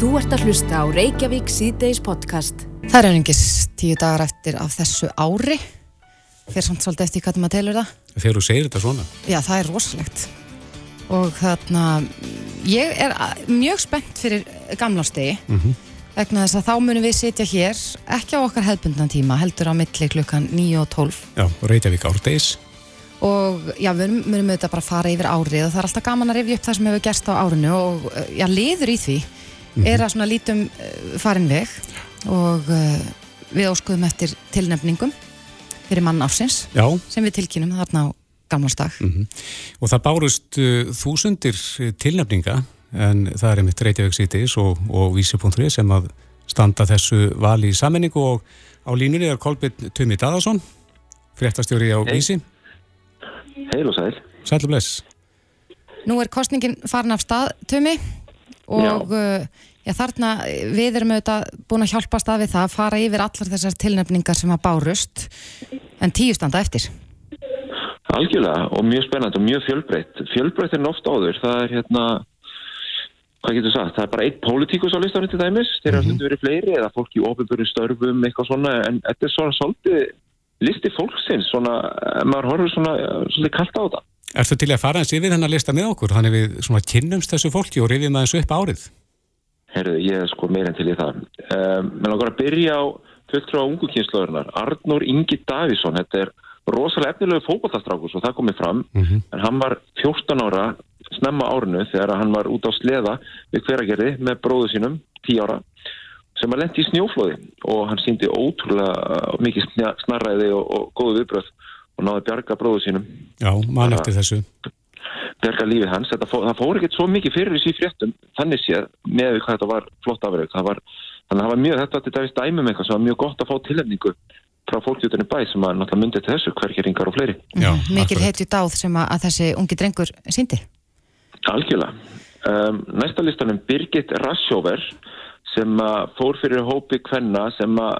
Þú ert að hlusta á Reykjavík síðdeis podcast. Það er einingis tíu dagar eftir af þessu ári. Fyrir samt svolítið eftir hvað maður telur það. Þegar þú segir þetta svona. Já, það er rosalegt. Og þarna, ég er mjög spennt fyrir gamlástegi. Mm -hmm. Vegna þess að þá munum við sitja hér, ekki á okkar hefðbundan tíma, heldur á milli klukkan 9 og 12. Já, Reykjavík árdegis. Og já, við munum auðvitað bara fara yfir árið og það er alltaf gaman að rifja upp það sem hefur gerst á árinu og já, liður í því mm -hmm. er að svona lítum farin veg og uh, við óskuðum eftir tilnefningum fyrir mann ársins Já. sem við tilkynum þarna á gamlarsdag mm -hmm. og það bárust uh, þúsundir tilnefninga en það er einmitt Reykjavík Cities og, og Vísi.ri sem að standa þessu vali í sammenningu og á línunni er Kolbjörn Tumi Dadarsson fréttastjóri á hey. Vísi Heil og sæl Sæl og bless Nú er kostningin farin af stað Tumi og uh, Já, þarna við erum auðvitað búin að hjálpa stað við það að fara yfir allar þessar tilnefningar sem að bárust en tíu standa eftir. Algjörlega og mjög spennand og mjög fjölbreytt. Fjölbreytt er nátt áður. Það er hérna, hvað getur sagt, það er bara eitt pólitíkus á listanum til dæmis. Þeir eru mm -hmm. að verið fleiri eða fólk í ofinbjörnum störfum eitthvað svona en þetta er svona svolítið listi fólksins svona, maður horfur svona svolítið kallt á. Er þetta til að fara eins yfir þennan lista með okkur? Þannig við svona kynnumst þessu fólki og rifjum aðeins upp árið? Herru, ég er sko meirinn til í það. Um, Mér langar að byrja á fulltrú á ungu kynnslöðurnar. Arnór Ingi Davísson, þetta er rosalega efnilegu fókbaltastrákus og það komið fram. Mm -hmm. En hann var 14 ára, snemma árinu, þegar hann var út á sleða við hveragerði með bróðu sínum, 10 ára, sem var lendi í snjóflóði og hann síndi ótrúlega mikið snarræði og, og góðu viðbröð og náði bjarga bróðu sínum. Já, mann eftir þessu berga lífið hans. Fó, það fór ekkert svo mikið fyrir þessi fréttum þannig séð með hvað þetta var flott afreg. Þannig að það var mjög, þetta þetta er dæmum eitthvað sem var mjög gott að fá tilhefningu frá fólkjutunni bæ sem að náttúrulega myndi til þessu hverkeringar og fleiri. Já, Mikil heitju dáð sem að, að þessi ungi drengur síndi? Algjörlega. Um, næsta listanum Birgit Rassjóver sem fór fyrir hópi kvenna sem að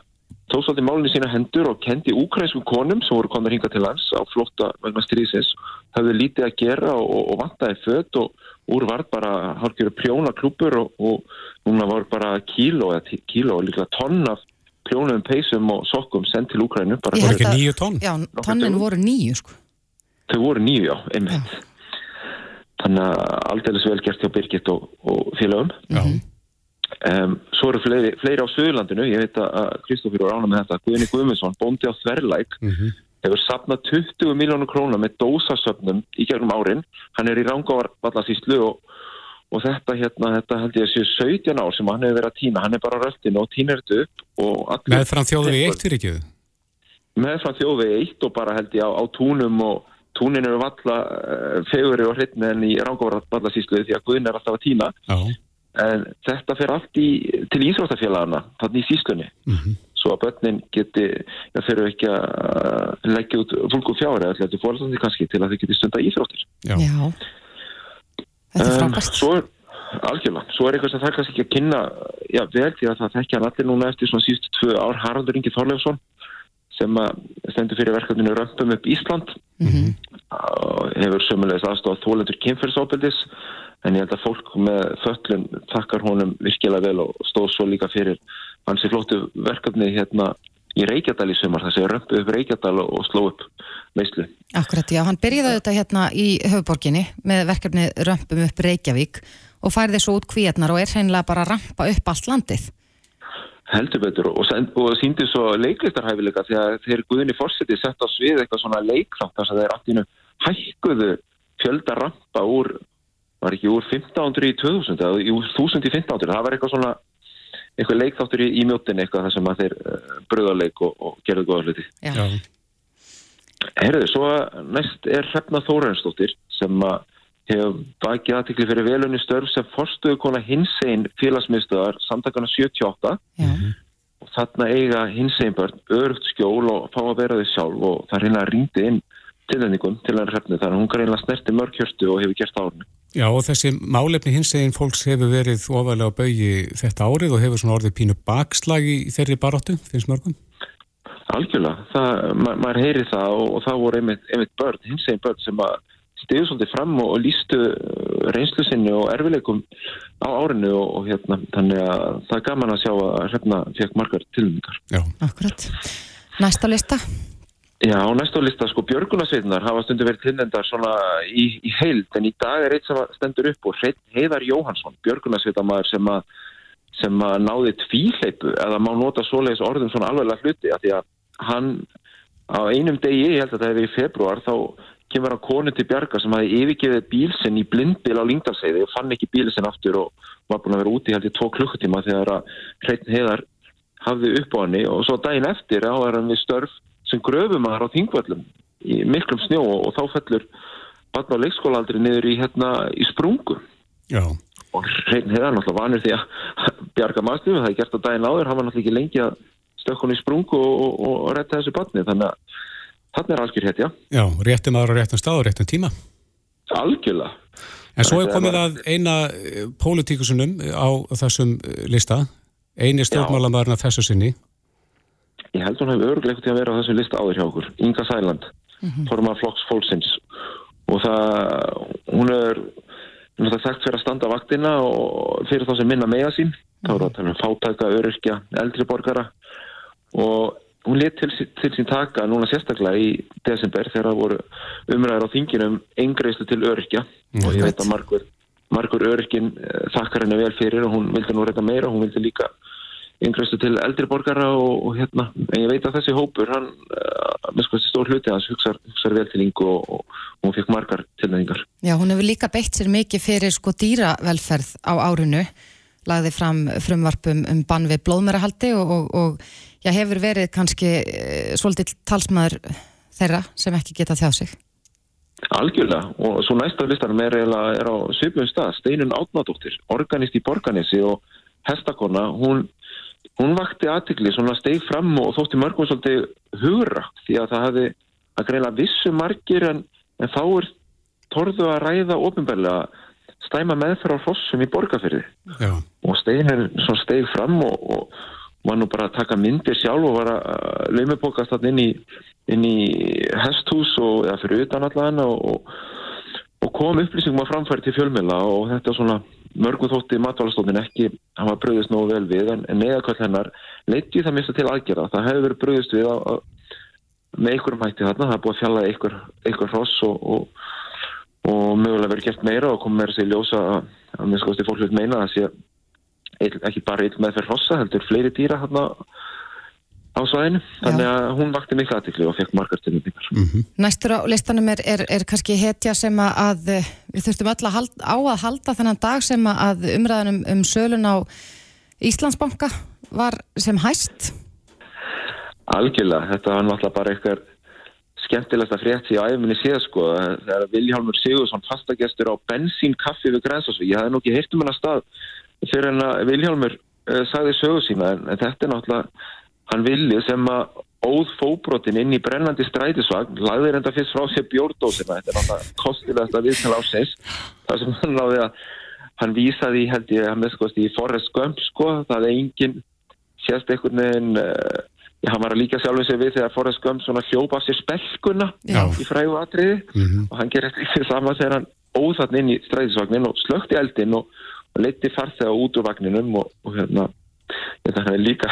tók svolítið málinni sína hendur og kendi úkrænskum konum sem voru komið hinga til lands á flotta vegna strísins hafði lítið að gera og, og vantaði fött og úr var bara hálfgerðu prjóna klúpur og, og núna var bara kíló eða kíló og líka tonn af prjónum peisum og sokkum sendt til Úkrænu Ég held að nýju tonn? Já, tonnin voru nýju sko. Þau voru nýju, já, einmitt. Já. Þannig að aldeilis vel gert hjá Birgit og, og félagum Já Um, svo eru fleiri, fleiri á Suðurlandinu, ég veit að Kristófur var ána með þetta, Guðni Guðmundsson, bóndi á Þverlæk, mm -hmm. hefur sapnað 20 miljónur krónar með dósasöfnum í gegnum árin, hann er í rángávarvallasíslu og, og þetta hérna, þetta held ég að séu 17 ár sem hann hefur verið að týna, hann er bara röldin og týnir þetta upp. Með fram þjóðu við eitt fyrir ekki? Með fram þjóðu við eitt og bara held ég á, á túnum og túnin eru valla uh, feguri og hrytni en í rángávarvallasíslu því að Guðni er alltaf að týna. Já en þetta fer allt í, til íþróttafélagana þannig í síslunni mm -hmm. svo að börnin geti það fyrir ekki að leggja út fólku fjári eða þetta er fórhaldandi kannski til að þau geti stunda íþróttir Já, Já. Þetta er frábært um, Svo er algjörlega, svo er eitthvað sem það kannski ekki að kynna já, vel því að það þekkja hann allir núna eftir svona síðustu tvö ár Haraldur Ingi Þorleifsson sem stendur fyrir verkefninu Römpum upp Ísland mm -hmm. hefur sömulegist aðstofað þólendur kynferðsópeldis en ég held að fólk með föllun takkar honum virkilega vel og stóð svo líka fyrir hansi flóttu verkefni hérna í Reykjadal í sumar, þessi römpu upp Reykjadal og sló upp meyslu. Akkurat, já, hann byrjiði þetta hérna í höfuborginni með verkefni römpum upp Reykjavík og færði svo út kvíarnar og er hreinlega bara að rampa upp allt landið. Heldur betur og, og síndi svo leiklistarhæfileika því að þeir guðinni fórsetið sett á svið eitthvað svona leiklátt þess að þeir allinu hækkuðu fjölda rampa úr var ekki úr 1500 í 2000 eða úr 1000 í 1500 það var eitthvað svona eitthvað leikþáttur í, í mjóttin eitthvað þar sem að þeir uh, eh, bröðarleik og, og gerðu góða hluti. Herðu, svo næst er Hrefna Þórensdóttir sem að hefur bakið aðtikli fyrir velunni störf sem forstuðu kona hinsegin félagsmiðstöðar samtakana 78 Já. og þarna eiga hinsegin börn örugt skjól og fá að vera þau sjálf og það reyna að rýndi inn tilendingum til hann hrefnu þannig að hún að snerti mörgkjörstu og hefur gert árni Já og þessi málefni hins eginn fólks hefur verið ofalega bauði þetta árið og hefur svona orðið pínu bakslagi í þeirri baróttu, finnst mörgum? Algjörlega, það, ma maður heyri það og, og það voru einmitt, einmitt börn, hins eginn börn sem að stiðu svolítið fram og, og lístu reynslu sinni og erfileikum á árinu og, og hérna, þannig að það er gaman að sjá að hrefna fekk margar tilmyngar. Já. Akkurat. Næsta lista? Já, næsta lista, sko, Björgunarsveitnar hafa stundu verið tilnendar svona í, í heild, en í dag er eitt sem stendur upp og Heiðar Jóhansson, Björgunarsveitamæður sem að sem að náði tvíhleipu eða má nota svoleiðis orðum svona alveglega hluti að því að hann á einum degi, ég held að það hefði í februar þá kemur hann konu til Bjarga sem hafi yfirgefið bílsinn í blindbil á Lingdalseiði og fann ekki bílsinn aftur og var búin að vera úti held í tvo klukkutíma þegar að hreitin heðar hafði upp á hann og svo daginn eftir áður hann við störf sem gröfum að það á þingvöllum í miklum snjó og þá fellur barn á leikskólaaldri niður í, hérna, í sprungu Já. og hreitin heðar náttúrulega vanur því að Bjarga maður það er gert á daginn áður, hann var náttúrulega ekki lengi að stökkun í sprungu og, og, og retta þessu barni þannig að Þannig er algjör hétt, já. Já, réttum aðra réttum stað og réttum tíma. Algjörlega. En svo er komið að eina eh, pólitíkusunum á þessum eh, lista, eini stjórnmálamæðurna þessu sinni. Ég held hún hefur örgleikt til að vera á þessum lista áður hjá okkur, Inga Sæland, mm -hmm. formar Flokks Fólksins. Og það, hún er náttúrulega sagt fyrir að standa vaktina og fyrir þá sem minna meða sín, þá eru það að tala um fátæka, öryrkja, eldri borgara. Og hún let til, til sín taka núna sérstaklega í desember þegar það voru umræðar á þinginum engreislu til örkja mm. og ég veit að margur, margur örkin eh, þakkar henni vel fyrir og hún vildi nú reyta meira, hún vildi líka engreislu til eldri borgara og, og hérna, en ég veit að þessi hópur hann, uh, með sko þessi stór hluti hans hugsaður hugsar vel til yngu og, og, og hún fikk margar tilnæðingar. Já, hún hefur líka beitt sér mikið fyrir sko dýravelferð á árinu lagði fram frumvarpum um bann við blóðmærahaldi og, og já, hefur verið kannski e, svolítið talsmaður þeirra sem ekki geta þjá sig. Algjörlega og svo næsta listanum er, er á söpjum stað, Steinun Átnádóttir, organist í Borganesi og hestakonna, hún, hún vakti aðtikli, svona steg fram og þótti mörgum svolítið hugra því að það hefði að greina vissu margir en, en þá er torðu að ræða ofinbærlega stæma meðferð á fossum í borgarferði og Steinin steg fram og, og var nú bara að taka myndir sjálf og var að laumibokast inn í, inn í hesthús og eða fyrir utan allan og, og kom upplýsingum að framfæri til fjölmjöla og þetta svona mörgum þótti matvalastóttin ekki var bröðist nógu vel við en, en neðakvall hennar leiti það mista til aðgerða. Það hefur verið bröðist við að, að með einhverjum hætti þarna. Það er búið að fjalla einhver, einhver hross og, og og mögulega verið gert meira og komið með þessi ljósa að, að minnst skoðast í fólk vil meina að sé ekki bara eitt með fyrir hossa, heldur fleiri dýra hérna á svæðinu, þannig að hún vakti miklu aðtikli og fekk margar til mjög mm -hmm. Næstur á listanum er, er, er kannski hetja sem að við þurftum öll að halda, á að halda þennan dag sem að umræðanum um sölun á Íslandsbanka var sem hæst. Algjörlega, þetta var náttúrulega bara eitthvað skemmtilegast að frétt því að æfuminni séð sko. Þegar Viljálmur Sigursson fastagestur á bensínkaffi við Grænsásvík ég hafði nú ekki heyrt um hennar stað fyrir en að Viljálmur uh, sagði sögu sína en, en þetta er náttúrulega hann vilji sem að óð fóbrotin inn í brennandi strætisvagn lagði reynda fyrst frá sér bjórdósina. Þetta er náttúrulega kostilegast að viðtala á sérs þar sem hann láði að hann vísaði held ég að með skoðast í Forrest Gump sko. Það er enginn sérst einhvern veginn uh, hann var að líka sjálfum sig við þegar Forrest Gump svona hljópa sér spelkuna Já. í frægu atriði. Mm -hmm. og hann gerir eftir saman þegar hann óþarn inn í stræðisvagnin og slökti eldin og, og leiti farþega út úr vagninum og, og hérna þetta er líka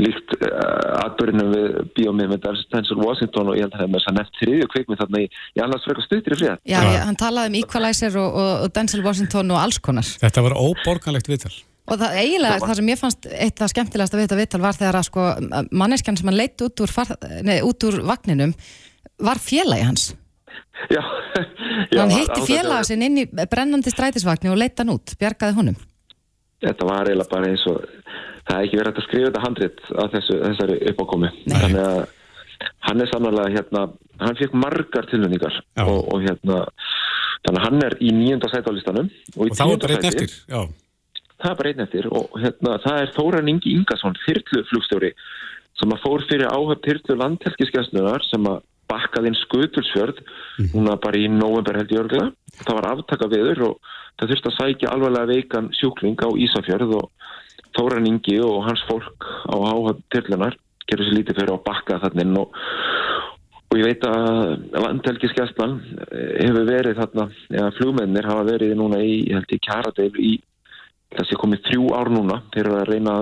líkt uh, atbyrjunum við bíómið með Denzel Washington og ég held að það er með þess að nefnt þriðju kveikmið þarna í, í annars frekar stuttir í fríða. Já, Já, hann talaði um Equalizer og, og Denzel Washington og alls konar. Þetta var óborganlegt viðtal. Og það eiginlega, það sem ég fannst eitt af skemmtilegast að vita viðtal var þegar að sko manneskjan sem hann leitt út úr, nei, út úr vagninum var félagi hans. Já. já hann heitti félaga sinn inn í brennandi strætisvagni og leitt hann út, bjargaði honum. Þetta var eiginlega bara eins og það er ekki verið að skrifa þetta handrit á þessu, þessari uppákomi. Þannig að hann er samanlega hérna, hann fekk margar tilvöndingar og, og hérna, þannig að hann er í nýjönda sætálistanum. Og, og þá er bara einn eftir, já það er bara einn eftir og hérna, það er Þóran Ingi Ingarsson, þyrluflugstjóri sem að fór fyrir áhöfn þyrlu landhelgiskeslunar sem að bakkaði inn skutulsfjörð mm. núna bara í november held í örgla það var aftaka viður og það þurfti að sækja alvarlega veikan sjúkling á Ísafjörð og Þóran Ingi og hans fólk á áhöfn þyrlunar gerur sér lítið fyrir að bakka þannig og og ég veit að landhelgiskeslan hefur verið þarna, eða flugmennir hafa verið núna í, ég held ég, kjaradeil í þessi komið þrjú ár núna fyrir að reyna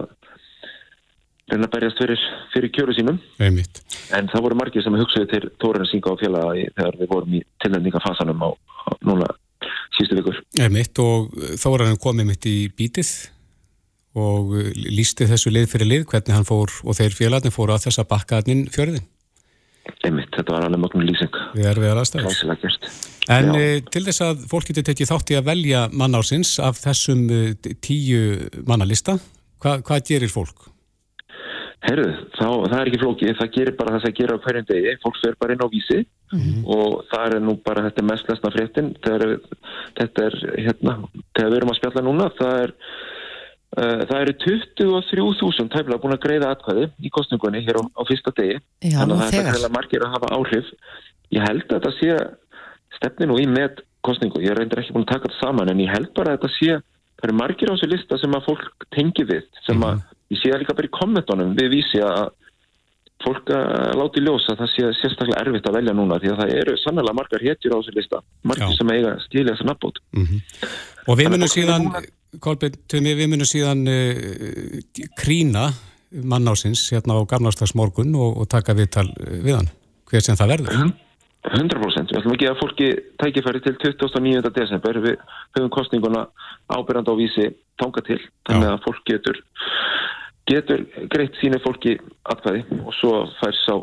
reyna að berjast fyrir, fyrir kjöru sínum. Einmitt. en það voru margir sem hugsaði til Tórin Singa og félagi þegar við vorum í tilnefningafasanum á, á núna sístu vikur. Einmitt og hann komið mitt í bítið og lísti þessu lið fyrir lið hvernig hann fór og þeir félagarnir fóru að þessa bakkaðnin fjörðin Einmitt, þetta var alveg mögnum lýsing. Við erum við að aðstæða En Já. Eh, til þess að fólk getur tekið þátt í að velja mannársins af þessum eh, tíu mannalista, hva, hvað gerir fólk? Herru, þá, það er ekki flókið, það gerir bara það sem gerir á hverjum degi, fólk fer bara inn á vísi mm -hmm. og það er nú bara þetta mest lesna fréttin, þetta er hérna, þegar við erum að spjalla núna, það er það eru 23.000 tæmlega búin að greiða atkvæði í kostningunni hér á, á fyrsta degi, Já, þannig að þetta er heila margir að hafa áhrif. Ég held að þetta sé stefnin og í með kostningu, ég reyndir ekki búin að taka þetta saman en ég held bara að þetta sé, það eru margir á þessu lista sem að fólk tengi við, sem að mm -hmm ég sé það líka bara í kommentunum við vísi að fólk að láti ljósa það sé sérstaklega erfitt að velja núna því að það eru sannlega margar hétjur á þessu lista. Margir Já. sem eiga stíli að -hmm. Og við munum síðan Kolbjörn, uh, krína mannásins hérna á Garnarstagsmorgun og, og taka viðtal uh, við hann hver sem það verður 100% við ætlum að gefa fólki tækifæri til 29. desember við höfum kostninguna ábyrjand á vísi tanga til þannig að fólk getur getur greitt sínu fólki atkvæði og svo fær sá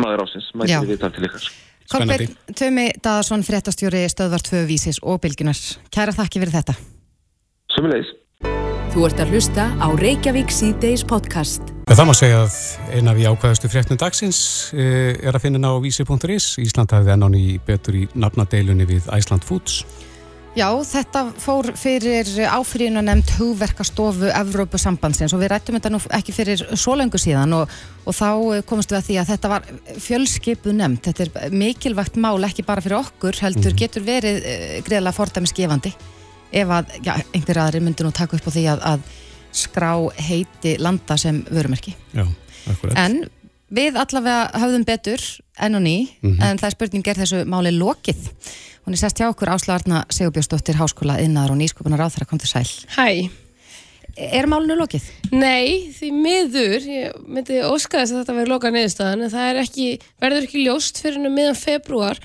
maður ásins, mætið við þar til ykkar. Kolbjörn Tömi Daðarsson, fréttastjóri Stöðvar 2 Vísis og Bilginar. Kæra þakki fyrir þetta. Sumulegis. Þú ert að hlusta á Reykjavík C-Days podcast. Það má segja að eina af í ákvæðastu fréttum dagsins eh, er að finna ná vísi.is. Ísland hafði ennáni betur í nafnadeilunni við Æsland Foods. Já, þetta fór fyrir áfyririnu nefnd hugverkastofu Evrópusambandsins og við rættum þetta nú ekki fyrir svo lengur síðan og, og þá komumst við að því að þetta var fjölskypu nefnd. Þetta er mikilvægt mál ekki bara fyrir okkur, heldur mm. getur verið uh, greiðlega fordæmisgefandi ef að já, einhverja aðri myndir nú taka upp á því að, að skrá heiti landa sem vörumerki. Já, akkurat. En við allavega höfðum betur enn og ný, mm -hmm. en það er spurning er þessu máli lokið. Hún er sest hjá okkur Ásla-Arna Sigurbjörnsdóttir Háskóla innar og nýsköpunar á þeirra kom til sæl. Hæ. Er málunu lokið? Nei, því miður, ég myndi óskaðast að þetta verði lokað neðustöðan en það er ekki, verður ekki ljóst fyrir meðan februar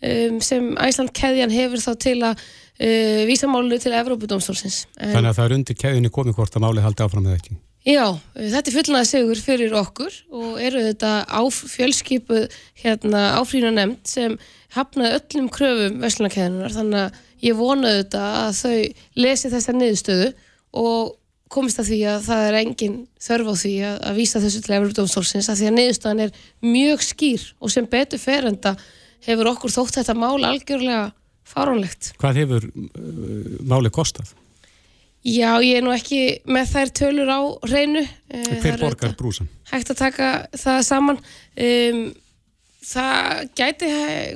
um, sem Æsland keðjan hefur þá til að uh, vísa málunu til Evrópudómstólsins. Þannig að það er undir keðjunni komið hvort að málið haldi áfram eða ekki? Já, þetta er fullnaði segur fyrir okkur og eru þetta á fjölskypu hérna, áfrína nefnd sem hafnaði öllum kröfum vestlunarkæðinunar þannig að ég vonaði þetta að þau lesi þessa niðurstöðu og komist að því að það er engin þörf á því að, að vísa þessu til Európa-dómstólsins að því að niðurstöðan er mjög skýr og sem betur ferenda hefur okkur þótt þetta mál algjörlega farónlegt. Hvað hefur uh, máli kostað? Já, ég er nú ekki með þær tölur á reynu. Eh, Hver borgar brúsan? Hægt að taka það saman. Um, það gæti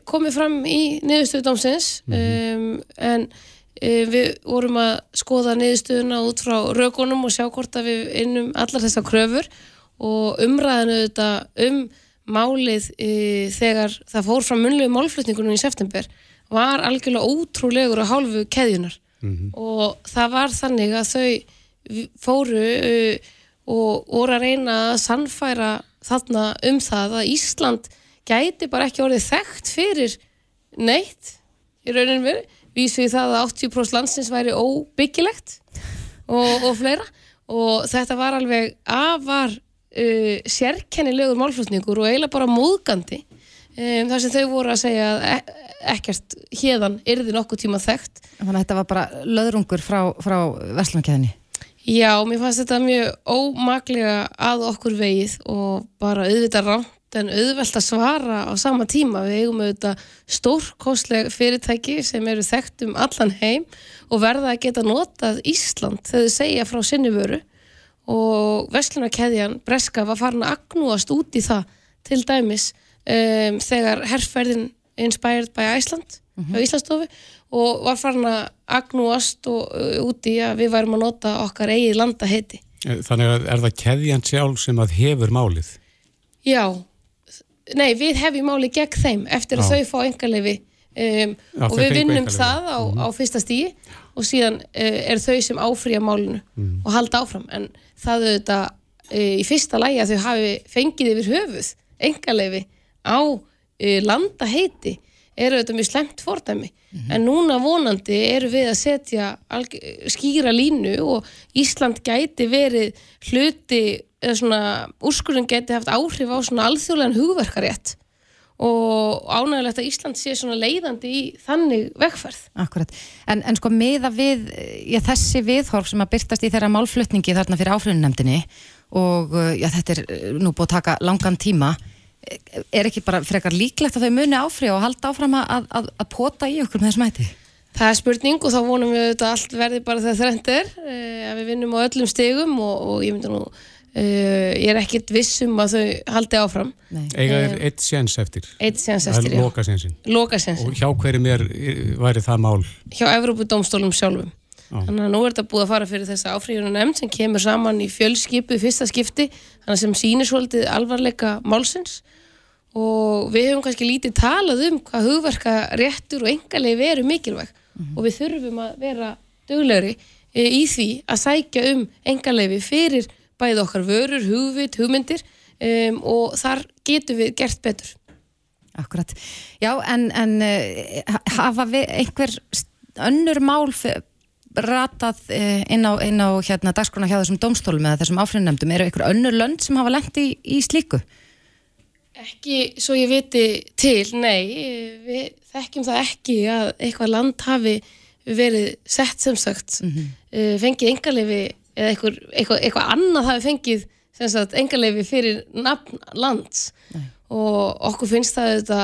komið fram í niðurstöðdómsins mm -hmm. um, en um, við vorum að skoða niðurstöðuna út frá rögunum og sjá hvort að við innum allar þessar kröfur og umræðinu þetta um málið þegar það fór frá munlegu málflutningunum í september var algjörlega ótrúlegur á hálfu keðjunar mm -hmm. og það var þannig að þau fóru e, og voru að reyna að sannfæra þarna um það að Ísland gæti bara ekki orðið þekkt fyrir neitt í rauninu verið, vísu í það að 80% landsins væri óbyggilegt og, og fleira. Og þetta var alveg afar uh, sérkennilegur málflutningur og eiginlega bara móðgandi um, þar sem þau voru að segja að e ekkert hérðan yrði nokkuð tíma þekkt. Þannig að þetta var bara löðrungur frá, frá Vestlunarkæðinni Já, mér fannst þetta mjög ómaglega að okkur vegið og bara auðvitað ránt en auðvelt að svara á sama tíma. Við eigum auðvitað stórkostleg fyrirtæki sem eru þekkt um allan heim og verða að geta notað Ísland þegar þau segja frá sinni vöru. Og Vestlunarkeðjan Breska var farin að agnúast út í það til dæmis um, þegar herrferðin Inspired by Iceland mm -hmm. á Íslandsstofu og var farin að agnúast og, uh, út í að við værum að nota okkar eigið landaheiti. Þannig að er það keðjan sjálf sem að hefur málið? Já, nei, við hefjum máli gegn þeim eftir að Já. þau fá engaleifi um, og við vinnum það á, á fyrsta stíi og síðan uh, er þau sem áfrýja málinu og halda áfram en það auðvitað uh, í fyrsta lægi að þau hafi fengið yfir höfuð engaleifi á uh, landaheiti er auðvitað mjög slemt fordæmi. En núna vonandi eru við að setja skýra línu og Ísland gæti verið hluti eða svona úrskurinn gæti haft áhrif á svona alþjóðlegan hugverkarétt. Og ánægilegt að Ísland sé svona leiðandi í þannig vegferð. Akkurat, en, en sko miða við já, þessi viðhorf sem að byrtast í þeirra málflutningi þarna fyrir áfrýðunemdini og uh, já, þetta er nú búið að taka langan tíma eh, er ekki bara frekar líklegt að þau muni áfrýja og halda áfram að, að, að pota í okkur með þessum hætti? Það er spurning og þá vonum við auðvitað að allt verði bara þegar þrennt er, eh, að við vinnum á öllum stigum og, og ég myndi nú, eh, ég er ekkit viss um að þau haldi áfram. Nei. Eiga er eitt séns eftir. Eitt Það eftir, er já. loka sénsin. Og hjá hverjum er, væri það mál? hjá Evrópudómstólum sjálfum. Já. Þannig að nú er þetta búið að fara fyrir þessa áfríðunum nefnd sem kemur saman í fjölskipu í fyrsta skipti, þannig sem sýnir svolítið alvarleika málsins og við hefum kannski lítið talað um hvað hugverka réttur og engalegi eru mikilvæg og við þurfum að vera duglegri e, í því að sækja um engalegi fyrir bæði okkar vörur, hugvit, hugmyndir um, og þar getum við gert betur. Akkurat, já en, en uh, hafa við einhver önnur mál ratað uh, inn á, inn á hérna dagskrona hjá þessum domstólum eða þessum áfrýðunemdum, eru einhver önnur lönd sem hafa lent í, í slíku? Ekki svo ég viti til, nei, við þekkjum það ekki að eitthvað land hafi verið sett sem sagt, mm fengið engarleifi eða eitthvað, eitthvað, eitthvað annað hafi fengið sem sagt engarleifi fyrir nafn lands Nei. og okkur finnst það þetta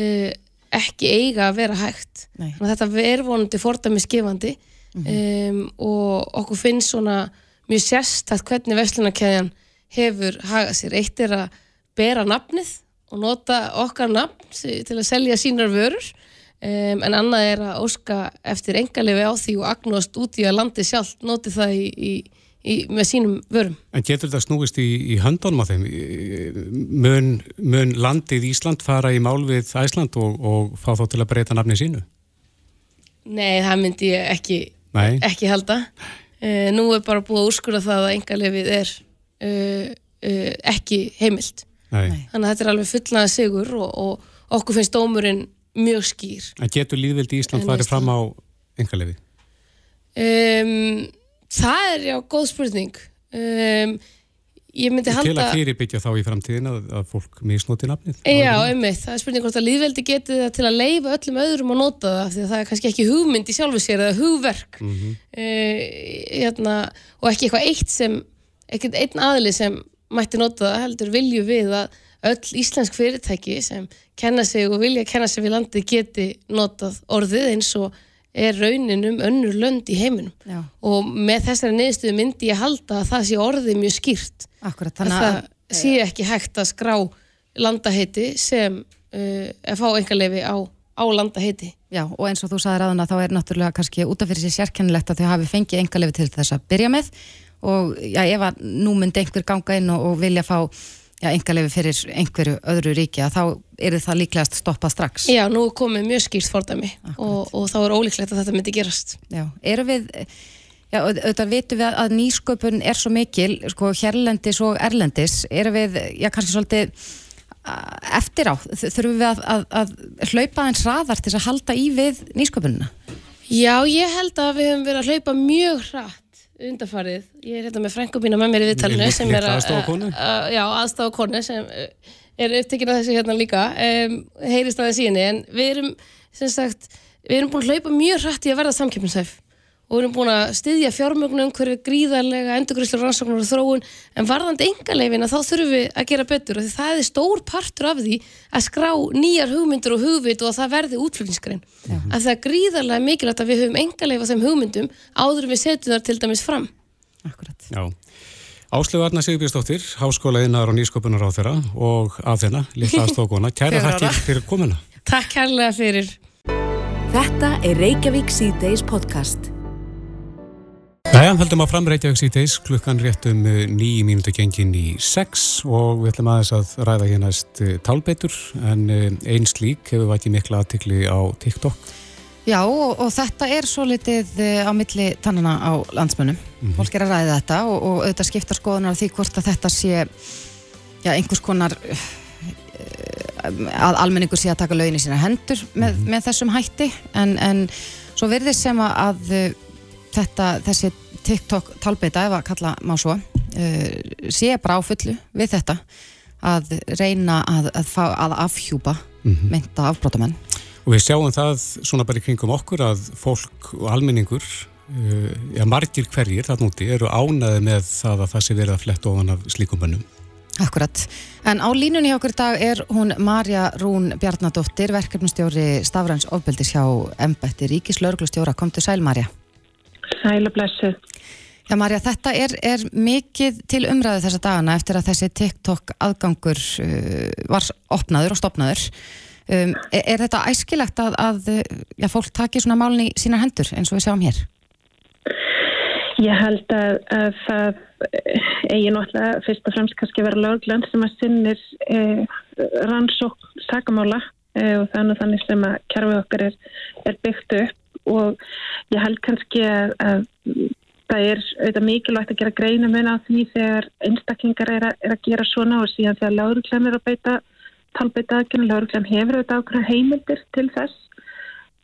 uh, ekki eiga að vera hægt. Þetta er vonandi fordæmi skifandi um, og okkur finnst svona mjög sérstætt hvernig verslunarkeðjan hefur hagað sér. Eitt er að bera nafnið og nota okkar nafn til að selja sínar vörur um, en annað er að óska eftir engalegi á því og agnúast út í að landi sjálf noti það í, í, í, með sínum vörum. En getur þetta snúist í, í höndunum á þeim? Mun, mun landið Ísland fara í mál við Æsland og, og fá þá til að breyta nafni sínu? Nei, það myndi ég ekki, Nei. ekki halda. Uh, nú er bara búið að úrskurða það að engalefið er uh, uh, ekki heimilt. Nei. Þannig að þetta er alveg fullnaða sigur og, og okkur finnst dómurinn mjög skýr. En getur líðveldi Ísland En farið Ísland- fram á engalegi? Um, það er já góð spurning. Um, Til halda... að fyrirbyggja þá í framtíðin að, að fólk misnóti nafnið? Já, einmitt, það er spurning hvort að líðveldi geti það til að leifa öllum öðrum að nota það því að það er kannski ekki hugmynd í sjálfu sér eða hugverk Mhm. uh, hérna, og ekki eitthvað eitt sem ekkert einn aðli sem mætti nota það heldur vilju við að öll íslensk fyrirtæki sem kenna sig og vilja kenna sig við landið geti notað orðið eins og er raunin um önnur lönd í heiminum. Já, og með þessari niðurstöðu myndi ég halda að það sé orðið mjög skýrt. Akkurat, að það að sé ekki hægt að skrá landaheiti sem uh, fá engarleifi á, á landaheiti. Já, og eins og þú sagði ráðuna þá er náttúrulega kannski út af fyrir sér sérkennilegt að þau hafi fengið engalegi til þess að byrja með. Og já, ef að nú myndi einhver ganga inn og, og vilja fá já, engalegi fyrir einhverju öðru ríki að þá er það líklegast stoppað strax. Já, nú komið mjög skýrt fordæmi og, og þá er ólíklegt að þetta myndi gerast. Já, eru við, já, au- auðvitað vitum við að- nýsköpun er svo mikil, sko, hérlendis og erlendis, eru við, já, kannski svolítið eftir á, þurfum við að, að, að hlaupa eins raðar til þess að halda í við nýsköpunina? Já, ég held að við höfum verið að hlaupa mjög hratt undarfarið. Ég er hérna með frængubína með mér í viðtalinu sem er að... aðstofakonu? að- Já, aðstofakonu sem uh, er upptekinn af þessu hérna líka, um, heyrist að það síni, en við erum, sem sagt, við erum búin að hlaupa mjög hratt í að verða samkeppnishæf og við erum búin að styðja fjármögnum hverju gríðarlega endurgrislu rannsóknar og þróun en varðandi engalegin að þá þurfum við að gera betur og því það er stór partur af því að skrá nýjar hugmyndur og hugvit og að það verði útflutningsgrein að það er gríðarlega mikilvægt að við höfum engaleg á þeim hugmyndum áður en við setjum þar til dæmis fram Akkurat. Já. Áslöfu Arna Sigurbjörnsdóttir, háskóla innar og nýsköpunar á þeirra og að þeirna, litla aðstofkona. Kæra þakkir fyrir komuna. Takk kærlega fyrir Þetta er Reykjavík C-Days podcast. Jæja, heldum að framreitja ekki síðdeis klukkan rétt um eh, nýjum mínútu gengin í sex og við ætlum aðeins að ræða hér næst eh, talbeitur en eh, einn slík hefur vætið mikla aðtikli á TikTok. Já, og, og þetta er svo litið á milli tannana á landsmönnum. Mm -hmm. Fólk er að ræða þetta og, og auðvitað skiptar skoðunar því hvort að þetta sé já, einhvers konar að almenningur sé að taka lögin í sína hendur með, mm -hmm. með þessum hætti en, en svo verðist sem að þetta, þessi TikTok talbeita, ef að kalla má svo, uh, sé bara á fullu við þetta að reyna að, að, fá, að afhjúpa mm -hmm. mynda afbrótamenn. Og við sjáum það svona bara í kringum okkur að fólk og almenningur, uh, já margir hverjir þarna úti eru ánaði með það að það sé verið að fletta ofan af slíkum bönnum. Akkurat. En á línunni hjá okkur dag er hún Marja Rún Bjarnadóttir, verkefnustjóri Stafræns ofbeldis hjá Embætti Ríkis Lörglustjóra. Komtu sæl Marja. Sælablessu. Já Marja, þetta er, er mikið til umræðu þessa dagana eftir að þessi TikTok aðgangur uh, var opnaður og stopnaður. Um, er, er þetta æskilegt að, að já, fólk taki svona málun í sína hendur eins og við sjáum hér? Ég held að, að það eigi náttúrulega fyrst og fremst kannski vera lögland sem að sinnir eh, rannsók sakamála eh, og þannig þannig sem að kjærfið okkar er, er byggt upp og ég held kannski að, að það er auðvitað mikilvægt að gera greina mun á því þegar einstaklingar er er að gera svona og síðan þegar lauruglæm er að beita talbeita aðgjörnum, lauruglæm hefur auðvitað ákveða heimildir til þess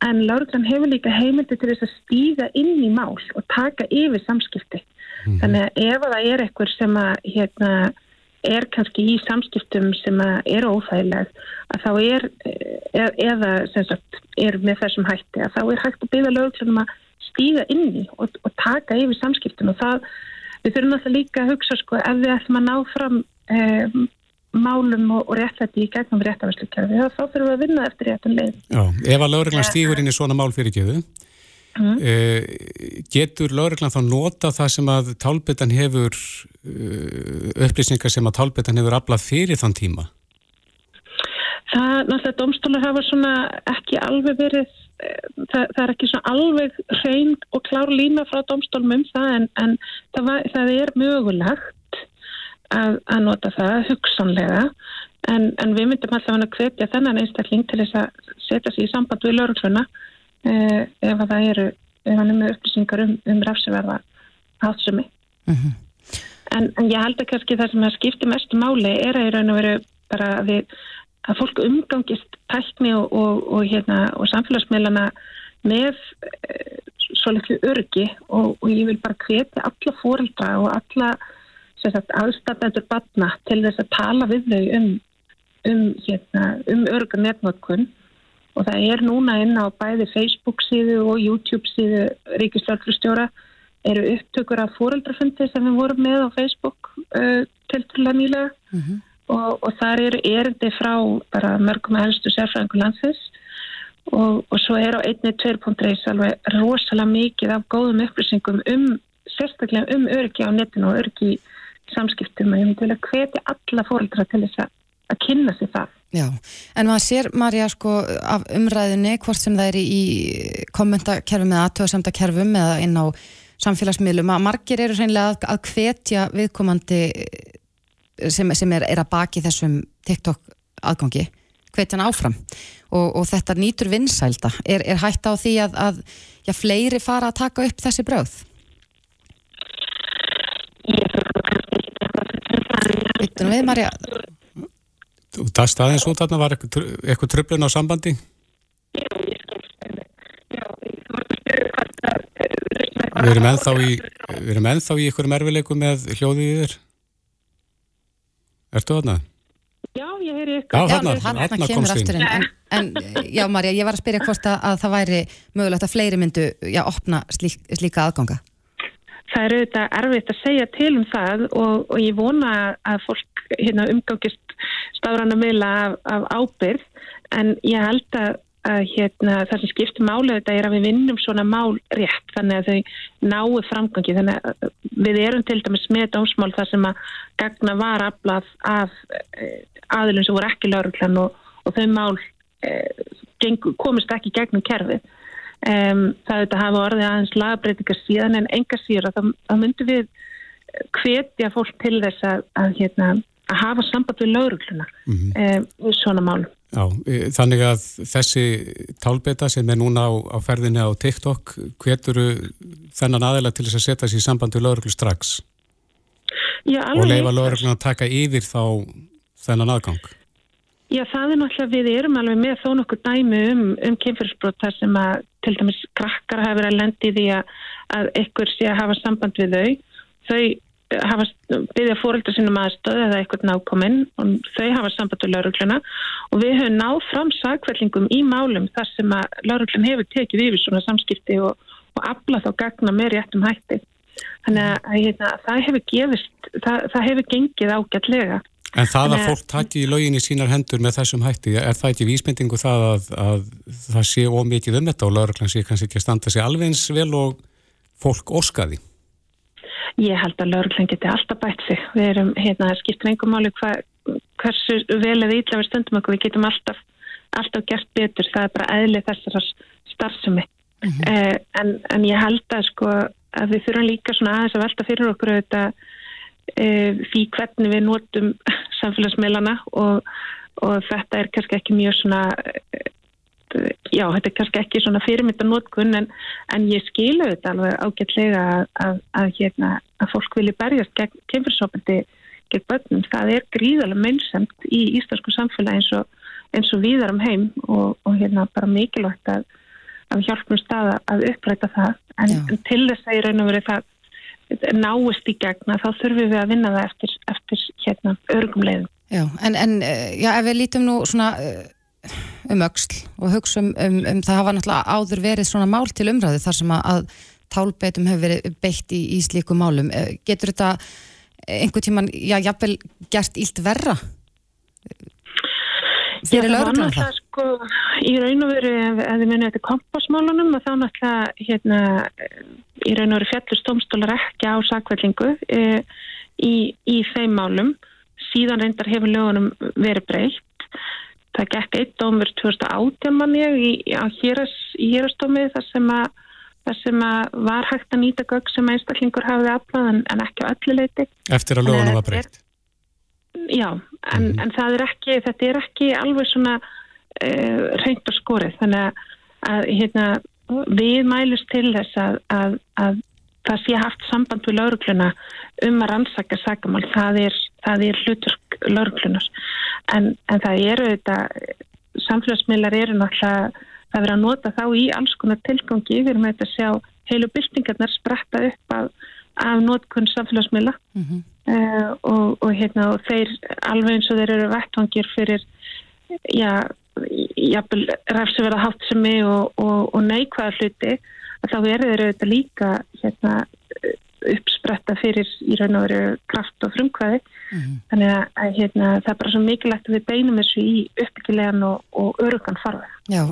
en lauruglæm hefur líka heimildir til þess að stíga inn í mál og taka yfir samskipti. Mm -hmm. Þannig að ef það er eitthvað sem að hérna er kannski í samskiptum sem er óþægileg að þá er e, eða sagt, er með þessum hætti að þá er hægt að byggja lögum að stíða inn í og, og taka yfir samskiptum og það, við þurfum alltaf líka að hugsa sko ef við ætlum að ná fram e, málum og, og réttlætti í gegnum réttafærslukerfi þá þurfum við að vinna eftir réttan leið Já, ef að lögreglan stígur inn í svona mál fyrir geðu Mm. Uh, getur lauruglan þá nota það sem að tálbetan hefur uh, upplýsingar sem að tálbetan hefur aflað fyrir þann tíma? Það, náttúrulega, domstólar hafa svona ekki alveg verið eh, það, það er ekki svona alveg hrein og klár lína frá domstólum um það en, en það, var, það er mögulegt að, að nota það hugsanlega en, en við myndum alltaf að hvetja þennan einstakling til þess að setja sér í samband við laurugluna uh, ef að það eru ef hann er með upplýsingar um, um rafsverða hátsumi mhm. -huh. en, en ég held að kannski það sem skiptir mestu máli er að í raun og veru bara að, við, að fólk umgangist tækni og, og, og, hérna, og samfélagsmiðlana með uh, svo litlu örgi og ég vil bara hvetja alla fórildra og alla aðstæðendur batna til þess að tala við þau um um, hérna, um örga netnótkun og það er núna inn á bæði Facebook síðu og YouTube síðu Ríkislörflustjóra eru upptökur af fóreldrafundi sem við vorum með á Facebook uh, til til að nýlega. Mm -hmm. og, og þar eru erindi frá bara mörgum helstu sérfræðingu landsins. Og, og svo er á einni 2.reis alveg rosalega mikið af góðum upplýsingum um sérstaklega um öryggi á netinu og öryggi samskiptum og ég myndi vilja hvetja alla fóreldra til þess að kynna sig það Já, en maður sér, Marja, sko, af umræðinni, hvort sem það er í kommentakerfum eða aðtöðasamtakerfum eða inn á samfélagsmiðlum, að margir eru reynilega að, að hvetja viðkomandi sem, sem er, er að baki þessum TikTok aðgangi, hvetja hann áfram og, og þetta nýtur vinsælda. Er, er hægt á því að, að já, fleiri fara að taka upp þessi bröð? Vittunum við, Marja? Þú dast aðeins út þarna, var eitthvað tröflun á sambandi? Já, ég skilst Við erum ennþá í við erum ennþá í ykkur mervileiku með hljóðið þér Ertu þarna? Já, ég heyri ykkur Já, þarna, þarna komst þín en, en já, Marja, ég var að spyrja hvort að, að það væri mögulegt að fleiri myndu já, opna slík, slíka aðganga Það er auðvitað erfitt að segja til um það og, og ég vona að fólk hérna, umgangist stafrana miðla af, af ábyrð en ég held að, að hérna, það sem skiptir máli þetta er að við vinnum svona mál rétt þannig að þau náu framgangi. Þannig að við erum til dæmis með dómsmál þar sem að gagna var aflað af eh, aðilum sem voru ekki lauruglan og, og þau mál eh, komist ekki gegnum kerfið Um, það þetta hafa orðið aðeins lagabreitingar síðan en enga síður að þá myndum við hvetja fólk til þess að, að, hérna, að hafa samband við laurugluna mm -hmm. um, svona málum. Já, e, þannig að þessi tálbeta sem er núna á, á ferðinni á TikTok, hveturu þennan aðeila til þess að setja sér samband við lauruglu strax? Já, og leifa laurugluna að taka yfir þá þennan aðgang? Já, það er náttúrulega, við erum alveg með þó nokkur dæmi um, um kynfyrirsbrot þar sem að til dæmis krakkar hafa verið að lendi því að, að ykkur sé að hafa samband við þau. Þau hafa byggðið að fórölda sínum aðstöð eða eitthvað nákominn og þau hafa samband við laurugluna og við höfum náð fram sagkvællingum í málum þar sem að lauruglun hefur tekið yfir svona samskipti og, og afla þá gagna með réttum hætti. Þannig að hérna, það hefur gefist, það, það hefur gengið ágætlega. En það að fólk taki í lögin í sínar hendur með þessum hætti, er það ekki vísmyndingu það að, að það sé ómikið um þetta og lauruglan sé kannski ekki að standa sig alveg eins vel og fólk orskaði? Ég held að lauruglan geti alltaf bætt sig. Við erum, hérna, skiptum einhver máli hva, hversu vel eða ítla við stundum okkur, við getum alltaf, alltaf gert betur, það er bara eðlið þessar starfsemi. Mm -hmm. eh, en, en ég held að sko að við þurfum líka svona aðeins að velta fyrir okkur auðvitað því hvernig við notum samfélagsmeilana og, og þetta er kannski ekki mjög svona já, þetta er kannski ekki svona fyrirmyndanótkun en, en ég skilu þetta alveg ágætlega að, að, að, hérna, að fólk vilja berjast gegn kemfyrsopandi gegn börnum. Það er gríðarlega mennsamt í íslensku samfélagi eins og, eins og viðar um heim og, og hérna bara mikilvægt að hjálpum staða að uppræta það en, en til þess að ég raun og verið það náist í gegna þá þurfum við að vinna það eftir, eftir hérna örgum leiðum. Já, en, en eh, já, ef við lítum nú svona eh, um auksl og hugsa um, um, um það hafa náttúrulega áður verið svona mál til umræðu þar sem að, að tálbeitum hefur verið beitt í, í slíku málum eh, getur þetta einhver tíman já, jafnvel gert ílt verra? Eru lögurlega það? Sko, í raun og veru, ef þið munið þetta kompásmálunum, þá náttúrulega hérna, í raun og veru fjallustómstólar ekki á sakvellingu e, í, í þeim málum síðan reyndar hefur lögunum verið breytt það gekk eitt dómur 2018 manni í, í hérastómið þar sem að þar sem að var hægt að nýta gögg sem einstaklingur hafiði aflað en, en ekki á öllu leiti. Eftir að lögunum var breytt? Já, en, mm -hmm. en það er ekki, þetta er ekki alveg svona reynd og skorið, þannig að, að hérna, við mælust til þess að, að, að það sé haft samband við laurugluna um að rannsaka sagamál, það er, það er hluturk lauruglunar en, en það eru þetta samfélagsmiðlar eru náttúrulega það verið að nota þá í alls konar tilgangi. Við erum að þetta sjá heilu byltingarnar spretta upp af, af notkunn samfélagsmiðla. Mm -hmm. uh, og, og, hérna, og þeir alveg eins og þeir eru vettvangir fyrir já, jafnvel ræfsverða háttsemi og, og neikvæða hluti að þá eru þeir auðvitað líka hérna, uppspretta fyrir í raun og veru kraft og frumkvæði mm -hmm. þannig að hérna, það er bara svo mikilvægt að við beinum þessu í uppbyggilegan og, og örugan farveg. Já,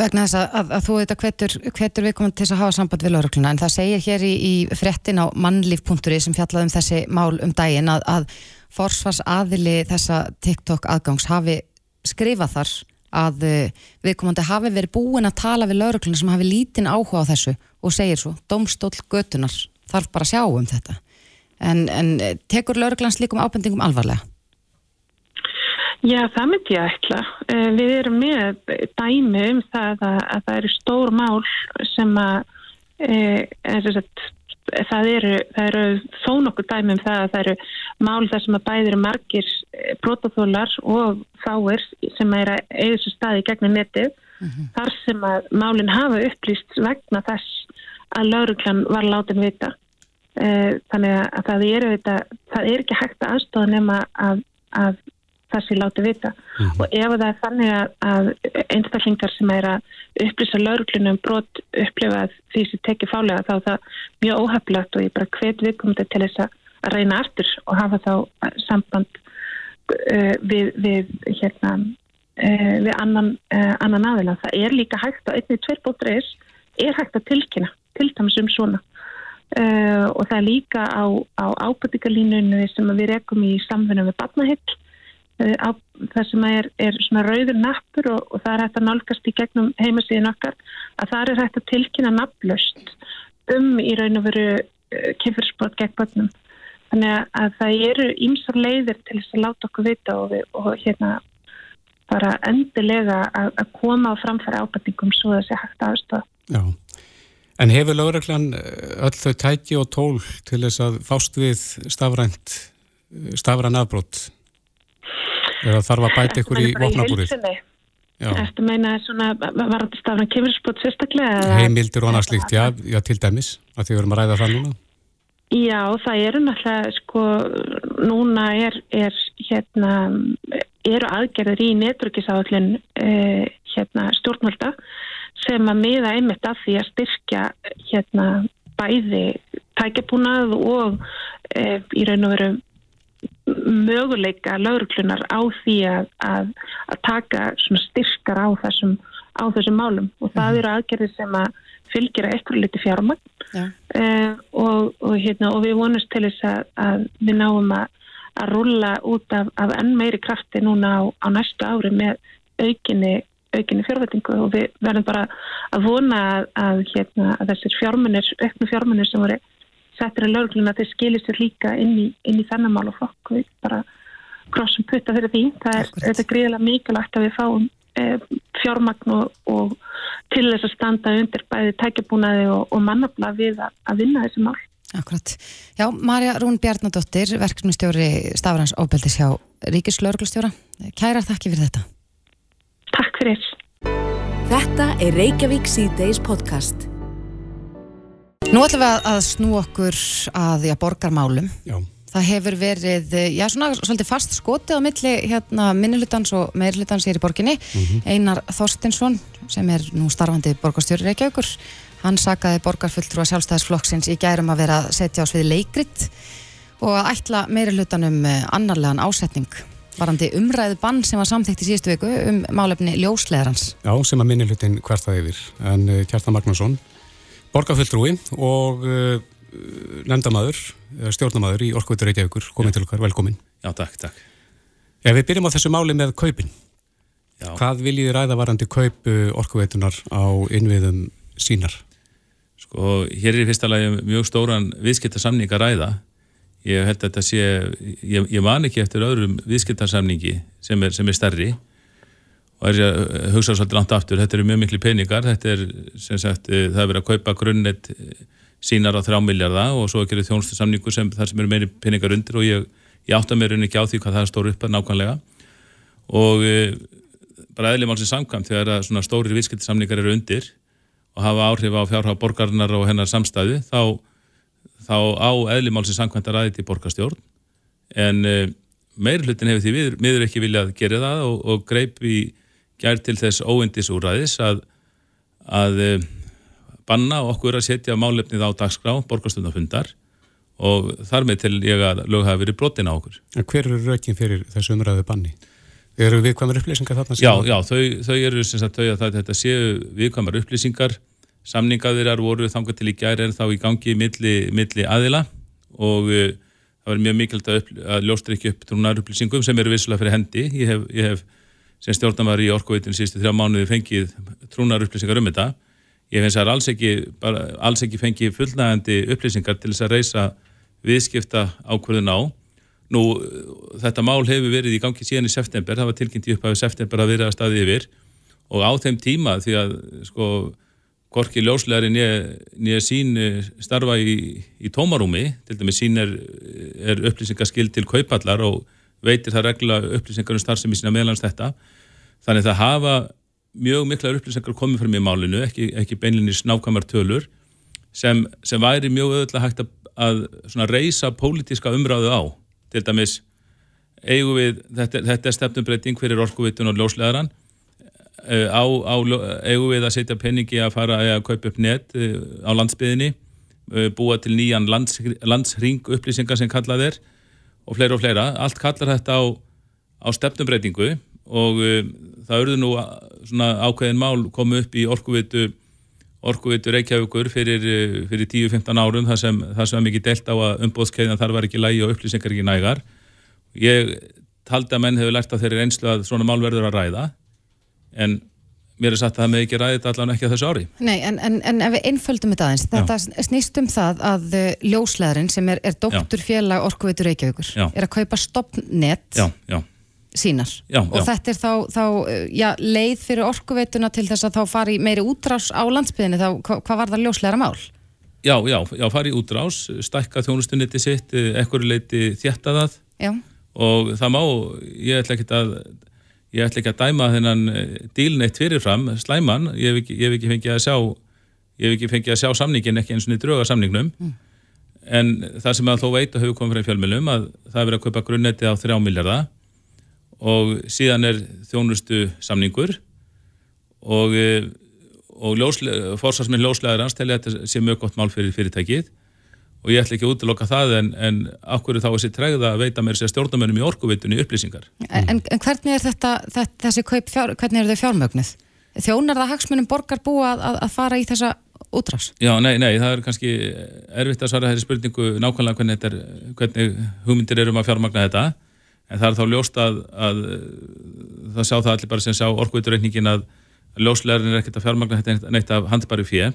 vegna þess að, að, að þú veit að hvetur, hvetur við komum til þess að hafa samband við laurugluna en það segir hér í, í frettin á mannlíf.ri sem fjallaði um þessi mál um daginn að, að forsvars aðili þessa TikTok aðgangs hafi skrifað þar að eh, viðkomandi hafi verið búin að tala við laurugluna sem hafi lítinn áhuga á þessu og segir svo, domstól götunar þarf bara að sjá um þetta en, en eh, tekur lauruglans líkum ábendingum alvarlega? Já, það myndi ég ætla. Eh, við erum með dæmi um það að, að það eru stór mál sem að e, er, það eru, það eru þó nokkur dæmi um það að það eru mál þar sem að bæðir margir brotaþólar og fáir sem er að eiga þessu staði gegnum netið mm -hmm. þar sem að málinn hafa upplýst vegna þess að lauruglan var látin vita. Eh, þannig að það er, það er ekki hægt að aðstofa nema að, að það sé láti vita mm -hmm. og ef það er þannig að, að einstaklingar sem er að upplýsa lauruglunum brot upplifað því sem tekir fálega þá er það mjög óheflagt og ég bara hvet viðkomandi til þess að reyna aftur og hafa þá samband uh, við, við hérna uh, við annan, uh, annan aðila. Það er líka hægt að einnig tveir er hægt að tilkynna til dæmis um svona uh, og það er líka á, á ábyrtingarlínunni sem við rekum í samfunum við barnahill uh, það sem er, er svona rauður nappur og, og það er hægt að nálgast í gegnum heimasíðin okkar að það er hægt að tilkynna nafnlaust um í raun og veru uh, kynfyrirsport gegn börnum. Þannig að, að það eru ímsar leiðir til þess að láta okkur vita og, við, og hérna bara endilega að, að koma á framfæri ábætingum svo að það sé hægt aðstofa. Já, en hefur lögreglan eh, öll þau tæki og tól til þess að fást við stafrænt, stafræn afbrótt? Eða þarf að bæta ykkur í vopnabúrið? Eftir meina svona varandi stafræn kemurspót sérstaklega? Heimildir og annað slíkt, já, já til dæmis, að því við erum að ræða það núna. Já, það eru náttúrulega, sko, núna er, er hérna, eru aðgerðir í netryggisáallin eh, hérna, stjórnvalda sem að miða einmitt af því að styrkja hérna, bæði tækjabúnað og eh, í raun og veru möguleika lauruklunar á því að, að, að taka styrkar á þessum, á þessum málum. Og það mhm. eru aðgerðir sem að fylgjur að eitthvað liti fjármagn. Uh, og, og, hérna, og við vonumst til þess að, að við náum að, að rulla út af, af enn meiri krafti núna á, á næstu ári með aukinni, aukinni fjárvætingu og við verðum bara að vona að, hérna, að þessir fjármunir, auknu fjármunir sem voru settir að lögluna þeir skilir sér líka inn í, inn í þennan mál og flokk og við bara krossum putta fyrir því. Það er, er gríðilega mikilvægt að við fáum Eh, fjármagn og, og til þess að standa undir bæði tækjabúnaði og, og mannabla við að, að vinna þessi mál. Akkurat. Já, Marja Rún Bjarnadóttir, verkefnustjóri Stafrans Óbeldis hjá Ríkislauglustjóra. Kæra þakki fyrir þetta. Takk fyrir. Þetta er Reykjavík C-Days podcast. Nú ætlum við að snú okkur að því að borgarmálum. Já það hefur verið, já svona svolítið fast skotið á milli hérna minnilutans og meirlutans hér í borginni mm -hmm. Einar Þorstinsson sem er nú starfandi borgarstjóri Reykjavíkur hann sagaði borgarfulltrú að sjálfstæðisflokksins í gærum að vera að setja á svið leikrit og að ætla meirilutanum eh, annarlegan ásetning varandi umræðu bann sem var samþygt í síðustu viku um málefni ljósleðarans Já, sem að minnilutin hvertaði yfir en uh, Kjartan Magnússon borgarfulltrúi og uh, nefndamæður, stjórnamæður í Orkveitur Reykjavíkur, komin til okkar, velkomin Já, takk, takk. Ef við byrjum á þessu máli með kaupin Já. hvað viljið ræða varandi kaup Orkveitunar á innviðum sínar? Sko, hér er í fyrsta lagi mjög stóran viðskiptarsamning að ræða. Ég held að þetta sé ég, ég man ekki eftir öðrum viðskiptarsamningi sem er, sem er stærri og er að hugsa svolítið langt aftur, þetta eru mjög miklu peningar er, sagt, eh, það er verið að kaupa grunnet sínar á þrjá miljardar og svo gerir þjónustu samningu sem þar sem eru meiri peningar undir og ég, ég átta mér unni ekki á því hvað það stóru upp að nákvæmlega. Og e, bara eðlum alls í samkvæm þegar svona stóri vískildisamningar eru undir og hafa áhrif á fjárhá borgarnar og hennar samstæði þá, þá á eðlum alls í samkvæmt að ræði til borgarstjórn. En e, meir hlutin hefur því við miður ekki viljað gera það og, og greip í gær til þess óendis úræðis að, að e, banna okkur að setja málefnið á dagskrá, borgarstundafundar og þar með til ég að lög hafa verið brotin á okkur. En hver eru rökin fyrir þessu umræðu banni? Eru viðkvæmar upplýsingar þarna? Já, já, þau, þau eru sem sagt þau að það, þetta séu viðkvæmar upplýsingar samningaðirar voru þangað til í gæri en þá í gangi milli, milli aðila og uh, það verður mjög mikilvægt að, að ljóstra ekki upp trúnar upplýsingum sem eru vissulega fyrir hendi. Ég hef, ég hef sem stjórnamæður í orkuveitinu síðustu þrjá mánuði fengið trúnar upplýsingar um þetta ég finnst að alls ekki, bara, alls ekki fengi fullnægandi upplýsingar til þess að reysa viðskipta ákvörðun á. Nú, þetta mál hefur verið í gangi síðan í september, það var tilkynnt í upphafið september að vera að staði yfir og á þeim tíma því að sko Gorki ljóslegar nýja sín starfa í, í tómarúmi, til dæmis sín er, er upplýsingaskild til kaupallar og veitir það regla upplýsingar um starfsemi sína meðlans þetta. Þannig það hafa mjög miklar upplýsingar komið fram í málinu, ekki, ekki beinlinni snákamar tölur, sem, sem væri mjög öðvöldlega hægt að, að reysa pólitíska umráðu á. Til dæmis, við, þetta, þetta er stefnumbreyting fyrir orkuvitun og ljóslegaran, eh, á, á, eigum við að setja peningi að fara að kaupa upp net eh, á landsbyðinni, eh, búa til nýjan lands, landsring upplýsingar sem kallað er og fleira og fleira. Allt kallar þetta á, á stefnumbreytingu og það auðvitað nú svona ákveðin mál komu upp í orkuvitu orkuvitu Reykjavíkur fyrir, fyrir 10-15 árum þar sem sem mikið delt á að umbóðskeiðan þar var ekki lægi og upplýsingar ekki nægar ég taldi að menn hefur lært að þeirri einslu að svona mál verður að ræða en mér er satt að það með ekki ræðið allan ekki á þessu ári. Nei, en, en, en ef við einföldum þetta aðeins, þetta snýst um það að uh, ljósleðarinn sem er, er doktorfélag Orkuveitur Reykjavíkur Já. er að kaupa stoppnet Já, já, sínar Já, og já. þetta er þá, þá uh, leið fyrir Orkuveituna til þess að þá fari meiri útrás á landsbyðinni þá hva, hvað var það ljósleðara mál? já, já, já, fari útrás, stækka þjónustuniti sitt, ekkur leiti þétta það Já, og það má, ég ætla ekki að ég ætla ekki að dæma þennan dílneitt fyrirfram, slæman. Ég hef ekki, ég hef ekki fengið að sjá ég hef ekki fengið að sjá samningin ekki eins og dröga samningnum. En það sem að þó veit og hefur komið frá fjölmjölum að það er verið að kaupa grunnetti á 3 miljardar og síðan er þjónustu samningur. Og, eh, og fórsvarsminn ljóslegar hans telja að þetta sé mjög gott mál fyrir fyrirtækið og ég ætla ekki að útiloka það en, en akkur þá þessi tregða að veita mér sér stjórnumönum í orkuvitunni upplýsingar. en, en hvernig er þetta, þetta þessi kaup, fjár, hvernig eru þau fjármögnuð? Þjónar það hagsmunum borgar búa að, að, fara í þessa útrás? Já, nei, nei, það er kannski erfitt að svara þeirri spurningu nákvæmlega hvernig, er, hvernig hugmyndir eru um að fjármagna þetta en það er þá ljóst að, að það sjá það allir bara sem sjá orkuviturreikningin að ljóslegarinn er ekkert að fjármagna þetta neitt af handbæri fjö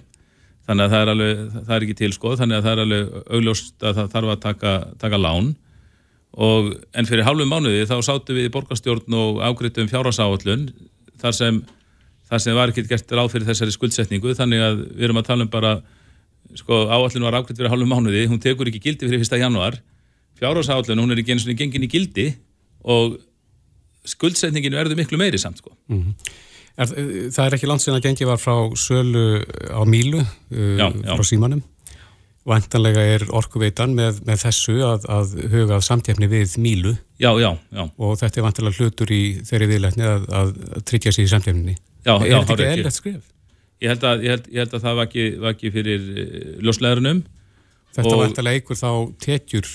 þannig að það er, alveg, það er ekki tilskoð þannig að það er alveg augljóst að það þarf að taka, taka lán og, en fyrir hálfum mánuði þá sátu við í borgarstjórn og ágriðtum fjárhásáallun þar sem, þar sem var ekki gert ráð fyrir þessari skuldsetningu þannig að við erum að tala um bara sko, áallun var ágriðt fyrir hálfum mánuði hún tekur ekki gildi fyrir 1. januar fjárhásáallun, hún er ekki eins og gengin í gildi og skuldsetningin verður miklu meiri samt sko. Mm Er, það er ekki landsinn að gengi var frá sölu á Mílu uh, Já, já. frá símanum Vantanlega er orkuveitan með, með þessu að, að huga samtjafni við Mílu Já, já, já. og þetta er vantanlega hlutur í þeirri viðlækni að, að, tryggja sér í samtjafninni Já, Er já, þetta ekki eðlert skrif? Ég held að, ég held, ég held að það var ekki, var ekki fyrir uh, ljóslegarunum Þetta Og- vantanlega eigur þá tekjur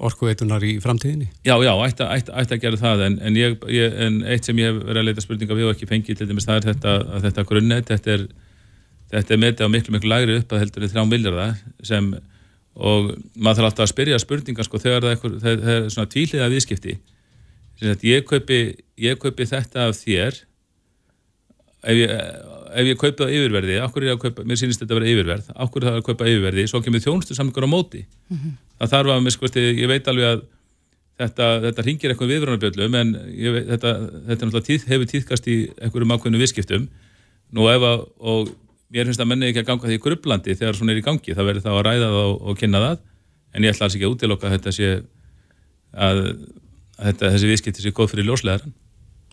orkuveitunar í framtíðinni? Já, já, ætti, að gera það en, en, ég, ég, en eitt sem ég hef verið að leita spurninga við og ekki fengið til dæmis það er þetta, þetta grunnet, þetta er þetta er metið á miklu, miklu lægri upp að heldur í þrjá miljardar sem og maður þarf alltaf að spyrja spurninga sko þegar það er, það, það er svona tvíliða viðskipti. Ég kaupi, ég kaupi þetta af þér ef ég, ef ég á yfirverði okkur er ég að kaupa, mér sýnist þetta að vera yfirverð okkur er það að kaupa yfirverði, svo kemur þjónustu samlingur á móti. Það þarf að, sko, ég veit alveg að þetta, þetta ringir eitthvað viðvrunarbjöllum en ég, veit- þetta, þetta náttúrulega tíð, hefur tíðkast í einhverjum ákveðinu viðskiptum. Nú ef að, og mér finnst að menni ekki að ganga því grublandi þegar svona er í gangi það verður þá að ræða það og, og kynna það. En ég ætla alls ekki að útiloka þetta sé að, að þetta, þessi viðskipti sé góð fyrir ljóslegaran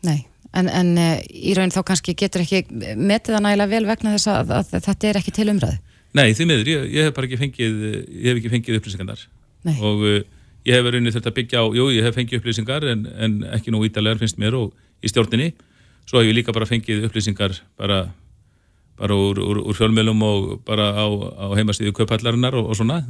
Nei, en, en uh, í raun þá kannski getur ekki metið það nægilega vel vegna þess að, að þetta er ekki til umræðu. Nei, því miður, ég, ég hef bara ekki fengið ég hef ekki fengið upplýsingarnar Nei. og uh, ég hef verið þetta að byggja á jú, ég hef fengið upplýsingar en, en ekki nú ítalega finnst mér og í stjórninni svo hef ég líka bara fengið upplýsingar bara, bara úr, úr, úr fjölmjölum og bara á, á heimasíðu kaupallarinnar og, og svona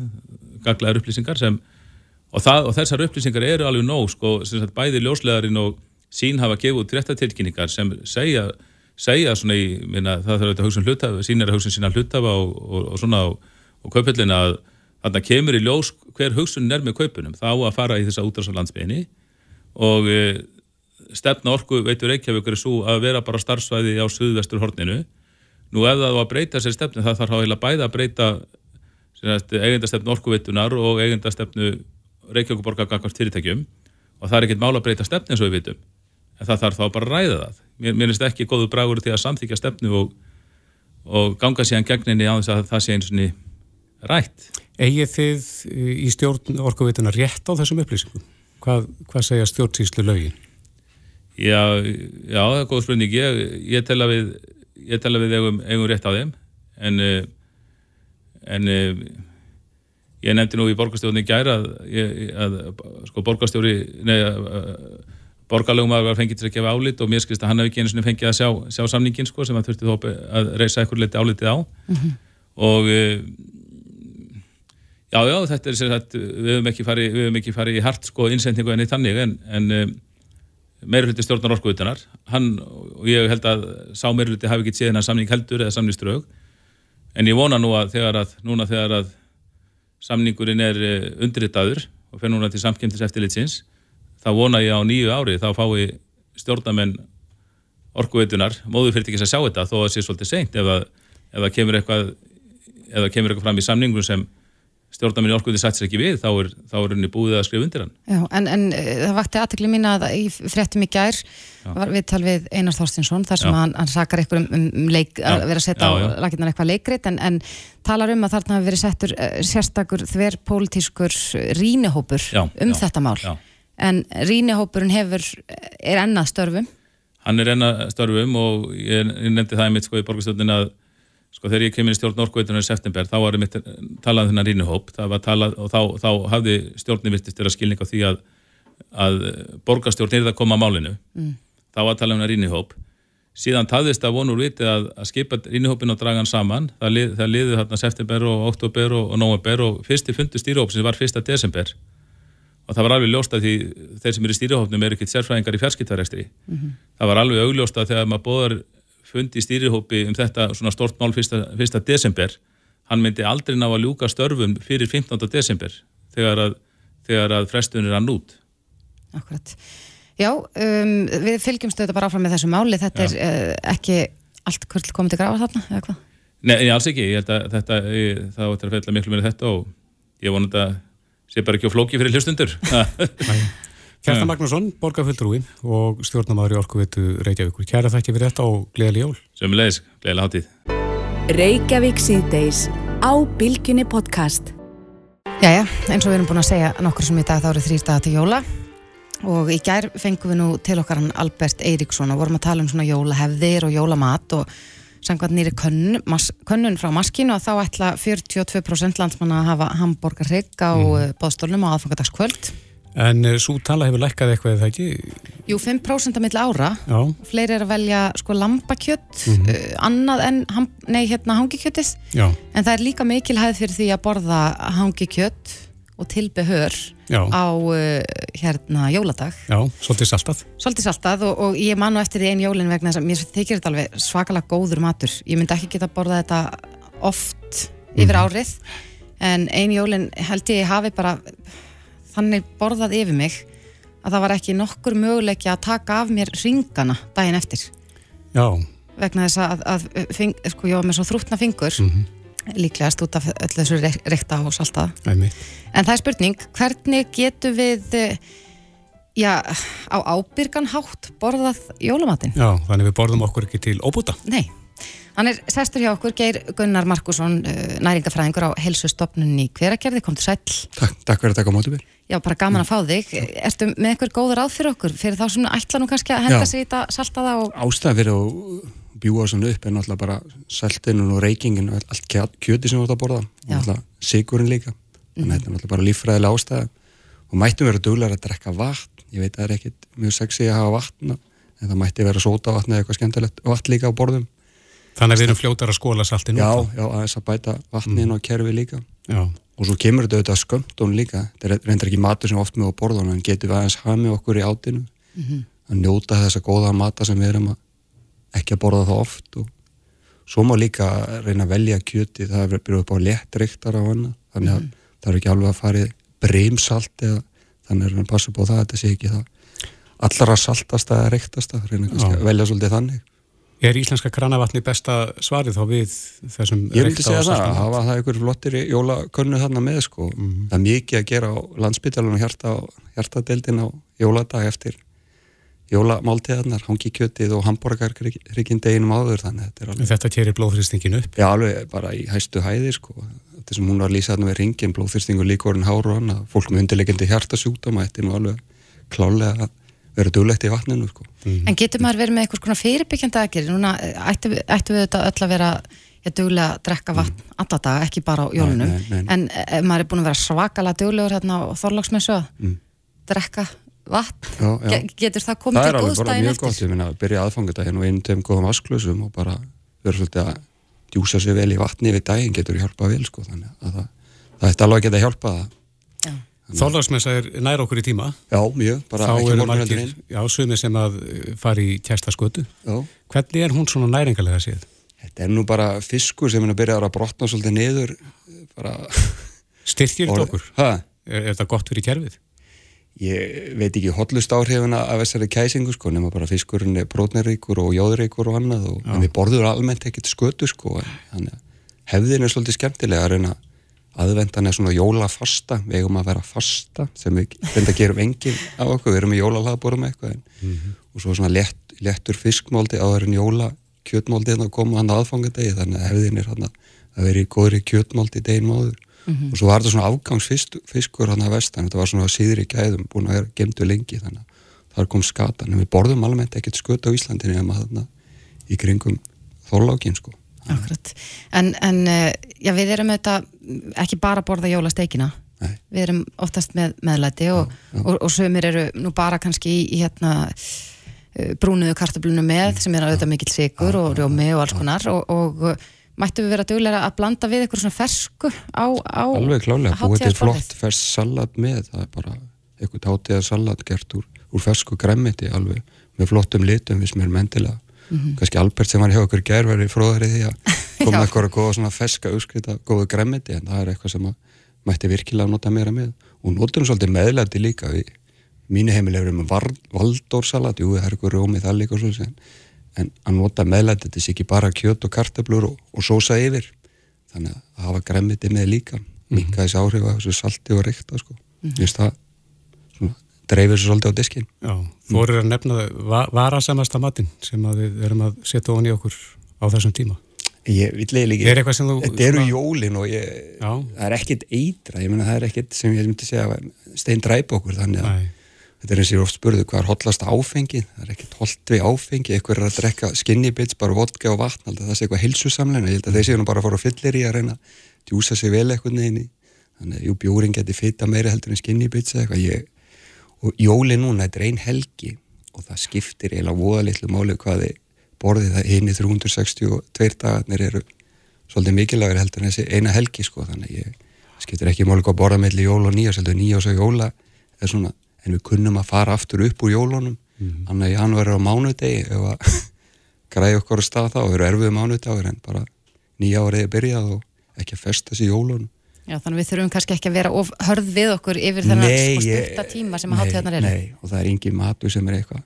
gaglaðar upplýsingar sem og, það, og þessar upplýsingar eru alveg nóg sko, bæði ljóslegarinn og sín hafa gefið út réttatilkynningar sem segja, segja svona í minna, það þarf auðvitað að hugsa um hlutafa, sín er að hugsa um sína hlutafa og, og, og svona og kaupöllina að þarna kemur í ljós hver hugsun er með kaupunum, þá að fara í þessa útrás á landsbygðinni og e, stefna orku veitur Reykjavík er svo að vera bara starfsvæði á suðvestur horninu. Nú ef það var að breyta sér stefnu það þarf heila bæða að breyta eigendastefnu orkuveitunar og eigendastefnu Reykjavíkuborgar gagvart fyrirtækjum. Og það er ekkert mála að breyta stefnu eins og við vitum en það þarf þá bara að ræða það mér, mér finnst ekki góðu bragur til að samþykja stefnu og, og ganga síðan gegninni á þess að það sé eins og rætt Egið þið uh, í stjórn orkuveitunar rétt á þessum upplýsingum? Hvað, hvað segja stjórnsýslu lögin? Já, já, það er góð spurning ég, ég tel að við ég tel að við eigum, eigum rétt á þeim en uh, en uh, ég nefndi nú í borgarstjórni gæra að, að sko borgarstjóri nei, uh, borgarlegum að var fengið til að gefa álit og mér skilst að hann hef ekki einu sinni fengið að sjá, sjá samningin sko sem að þurfti þó að reysa eitthvað liti álitið á. Og uh, já, já, þetta er sér að við höfum ekki farið, ekki farið í hart sko innsendingu enn í þannig en, en meiri hluti stjórnar orkuðutunar hann, og ég held að sá meiri hluti hafi ekki séð hennar samning heldur eða samningströg en ég vona nú að þegar að núna þegar að samningurinn er eh, undirritaður og fer núna til samkjöndis eftirlitsins þá vona ég á nýju ári þá fái stjórnamenn orkuveitunar, móðu fyrir ekki að sjá þetta þó að það sé svolítið seint ef það, kemur eitthvað ef það kemur eitthvað fram í samningu sem stjórnarminni orkuði sættir ekki við, þá er, þá er henni búið að skrifa undir hann. Já, en, en uh, það vakti aðtekli mín að í fréttum í gær var viðtal við Einar Þorstinsson þar sem hann, hann sakar eitthvað um, um leik, að vera að setja á lakinnar eitthvað leikrit en, en talar um að þarna hafi verið settur uh, sérstakur þverpólitískur rínihópur Já, um já, þetta mál. Já. En rínihópurinn hefur er ennað störfum. Hann er enn að störfum og ég, ég nefndi það einmitt sko í borgarstjórnin að sko þegar ég kemur í stjórn orkuveitunar í september þá var einmitt talað um þennan rínihóp það talað og þá, þá hafði stjórnin virtist þeirra skilning á því að, að borgarstjórn er að koma að málinu. Mm. þá var talað um þennan rínihóp síðan taðist að vonur viti að, að skipa rínihópin og draga hann saman. Það, lið, það liði þarna september og oktober og, og november og fyrsti fundu stýrihópsins var fyrsta desember og það var alveg ljóst að því þeir sem eru í stýrihópnum eru ekkit sérfræðingar í fjarskiptarekstri það var alveg augljóst að þegar maður bóðar fundi í stýrihópi um þetta svona stort mál fyrsta, fyrsta desember hann myndi aldrei ná að ljúka störfum fyrir 15. desember þegar að, þegar að frestun er hann út Akkurat. Já, um, við fylgjumst þetta bara áfram með þessu máli þetta Já. er uh, ekki allt kvöld komið til grafa þarna, eða hvað? Nei, alls ekki, ég held að þetta ég, það áttur að fella miklu meira þetta og ég vona þetta sé bara ekki á flóki fyrir hlustundur Kjartan Magnússon, borgarfulltrúi og stjórnamaður í Orkuveitu Reykjavíkur. Kæra þakki fyrir þetta og gleðileg jól. sem leiðis, gleðilega hátíð Reykjavík síðdeis á Bilginni podcast. Jæja, eins og við erum búin að segja nokkur sem í dag þá eru þrýr dagar til jóla og í gær fengum við nú til okkar hann Albert Eiríksson og vorum að tala um svona jólahefðir og jólamat og samkvæmt nýri könnun, könnun frá maskinu og þá ætla 42% landsmanna að hafa hamburgarrygg á mm. bóðstólnum á aðfangadagskvöld. En uh, svo tala hefur lækkað eitthvað eða ekki? Jú, 5% að milli ára. Já, fleiri er að velja sko lambakjött uh, annað en nei, hérna hangikjöttið já, en það er líka mikil hæð fyrir því að borða hangikjött og tilbehör já, á uh, hérna jóladag. Já, svolítið saltað. svolítið saltað og, og ég man nú eftir því ein jólin vegna þess að mér þykir þetta alveg svakalega góður matur. Ég myndi ekki geta borðað þetta oft yfir árið en ein jólin held ég hafi bara þannig borðað yfir mig að það var ekki nokkur möguleiki að taka af mér ringana daginn eftir. Já, vegna þess að, að fing, sko, ég var með svo þrútna fingur líklegast út af öllu þessu reykta og saltaða einmitt. En það er spurning, hvernig getum við eh, já, á ábyrgan hátt borðað jólamatinn? Já, þannig við borðum okkur ekki til óbúta. Nei, hann er sestur hjá okkur Geir Gunnar Markusson, uh, næringafræðingur á helsustofnunni í hveragerði, kom til sæll Takk, takk fyrir að taka á móti mér. Já, bara gaman að fá þig. Ertu með einhver góður ráð fyrir okkur? Fyrir þá sem ætla nú kannski að henda Já. sig í þetta saltaða og... Ástæða fyrir að bjúa svona upp er náttúrulega bara saltinu og reykingin og allt kjö- kjöti sem þú ert að borða. Og Já. Mhm. náttúrulega sigurinn líka. Þannig að þetta er náttúrulega bara líffræðilega ástæða. Og mættum vera duglegar að drekka vatn. Ég veit að það er ekkit mjög sexy að hafa vatn en það mætti vera sóta vatn eða eitthvað skemmtilegt vatn líka á borðum. Þannig að við erum fljótar að skóla saltinu. já, já, aðeins að bæta vatnin og kerfi líka. Já, og svo kemur þetta auðvitað skömmtón líka. Þetta er reyndar ekki matur sem oft með á borðunum en getur við aðeins hamið okkur í átinu. Að njóta þessa góða mata sem við erum að ekki að borða það oft og svo má líka reyna að velja kjöti það er byrjuð upp á léttryktar á hana þannig að það er ekki alveg að farið breymsalt eða þannig er að passa á það að þetta sé ekki það allra saltasta eða reyktasta reyna kannski Já. að velja svolítið þannig er íslenska kranavatni besta svarið þá við þessum Ég reykta segja það, að hafa það einhver flottir jólakönnu þarna með sko. Það er mikið að gera á landsbytalan og hjarta, hjartadeildin á jóladag eftir jólamáltíðarnar, hangi kjötið og hambúrgarrikinn deginum áður þannig þetta er alveg, Þetta kerir blóðþrýstingin upp. já, alveg bara í hæstu hæði sko. Þetta sem hún var að lýsa þarna við ringin, blóðþyrstingur líkorinn hár og annað, fólk með undirleikindi hjartasjúkdóma, þetta er nú alveg klálega að vera duglegt í vatninu sko. En getur maður verið með einhvers konar fyrirbyggjandi aðgerið? Núna eh, ættum við, þetta öll að vera ég duglega að drekka vatn alla daga, ekki bara á jólunum. nei, nei, nei. En ef maður er búin að vera svakalega duglegur hérna á Þorlagsmessu að Mm. drekka vatn, Já, já. Ge getur það komið það er til alveg góðs bara daginn mjög eftir? gott, ég minna að byrja aðfangadaginn og einu tegum góðum vasklösum og bara vera svolítið að djúsa sig vel í vatni við daginn getur hjálpað vel sko þannig að það, það ætti alveg að geta hjálpað það Þorlagsmessa er nær okkur í tíma. já, mjög, bara Þá ekki eru morgun heldur margir, inn já, sumir sem að eh, fara í kjæsta skötu. já. Hvernig er hún svona næringalega séð? þetta er nú bara fiskur sem er að byrja að brotna svolítið niður bara Styrkir þetta okkur? ha? Er, er þetta gott fyrir kerfið? Ég veit ekki hotlust áhrifina af þessari kæsingu sko, nema bara fiskurinn er brótneríkur og jóðuríkur og annað og en við borðum almennt ekkert skötu sko, þannig hefðin er svolítið skemmtilega að reyna aðvendan er svona jólafasta. Við eigum að vera fasta sem við reynda gerum engin á okkur, við erum í jólalagborum eitthvað en, mm -hmm. og svo svona lett, lettur fiskmóldi á þeirrin jóla kjötmóldi hérna að koma hann aðfangadegi þannig að hefðin er hann að vera í góðri kjötmóldi degin máður mm -hmm. og svo var þetta svona afgangsfiskur hann að vestan, þetta var svona síðri gæðum búin að vera gemdu lengi þannig að þar kom skatan, en við borðum almennt ekkert skut á Íslandinu en maður þarna í kringum þorlákin sko Akkurat, en, en eh, já, við erum auðvitað ekki bara að borða jólasteikina Nei. við erum oftast með meðlæti og, já, já. og, og sömur eru nú bara kannski í, í hérna eh, brúnuðu kartablunum með sem er auðvitað mikill sigur og rjómi og alls konar og, og mættu við vera duglega að blanda við eitthvað svona fersku á, á Alveg klálega, búið til flott fersk salat með það er bara eitthvað hátíðar salat gert úr, úr fersku gremmiti alveg með flottum litum við sem erum endilega mm -hmm. kannski Albert sem var hjá okkur gerð verið fróðarið því að koma eitthvað góða svona feska uppskrita, góðu gremmiti en það er eitthvað sem mætti virkilega nota meira með. Og notum svolítið meðlæti líka mínu heimilegur um valdórsalat, jú það er eitthvað rómið það líka svo sem en að nota meðlæti þetta sé ekki bara kjöt og kartablur og, og sósa yfir þannig að hafa gremmiti með líka mhm. þessi áhrif að þessu salti og reykta sko. mm -hmm. það svona, dreifir svo svolítið á diskin Já, þú voru að nefna það varasamasta matin sem við erum að setja ofan í okkur á þessum tíma Ég vil eiginlega ekki, þetta eru jólin og ég, það er ekkert eitra, ég menna það er ekkert sem ég myndi segja stein dræp okkur þannig að Nei. Þetta er eins og ég ofta spurðu hvað er hotlast áfengi, það er ekkert holt við áfengi, eitthvað er að drekka skinny bits, bara vodka og vatn, það er eitthvað heilsusamlega, ég held að þeir séu nú bara að fara á fyllir í að reyna að djúsa sig vel eitthvað neini, þannig að jú bjóring geti fita meira heldur en skinny bits eitthvað, ég, og jóli núna, þetta er ein helgi og það skiptir eiginlega voða litlu máli hvað þið borðið. Það eini 362 dagarnir eru svolítið mikilvægur heldur en þessi eina helgi sko. Þannig ég skiptir ekki mál eitthvað að borða melli jól og nýjás heldur nýjás og jóla svona, en við kunnum að fara aftur upp úr jólunum. Mm -hmm. að januar er á mánudegi ef að græði okkur að stað þá og eru erfið mánudagur en bara nýja árið er byrjað og ekki að festa þessi jólunum. Já þannig við þurfum kannski ekki að vera hörð við okkur yfir þennan sko styrta tíma sem að hátíðarnar eru. Nei og það er engin matu sem er eitthvað.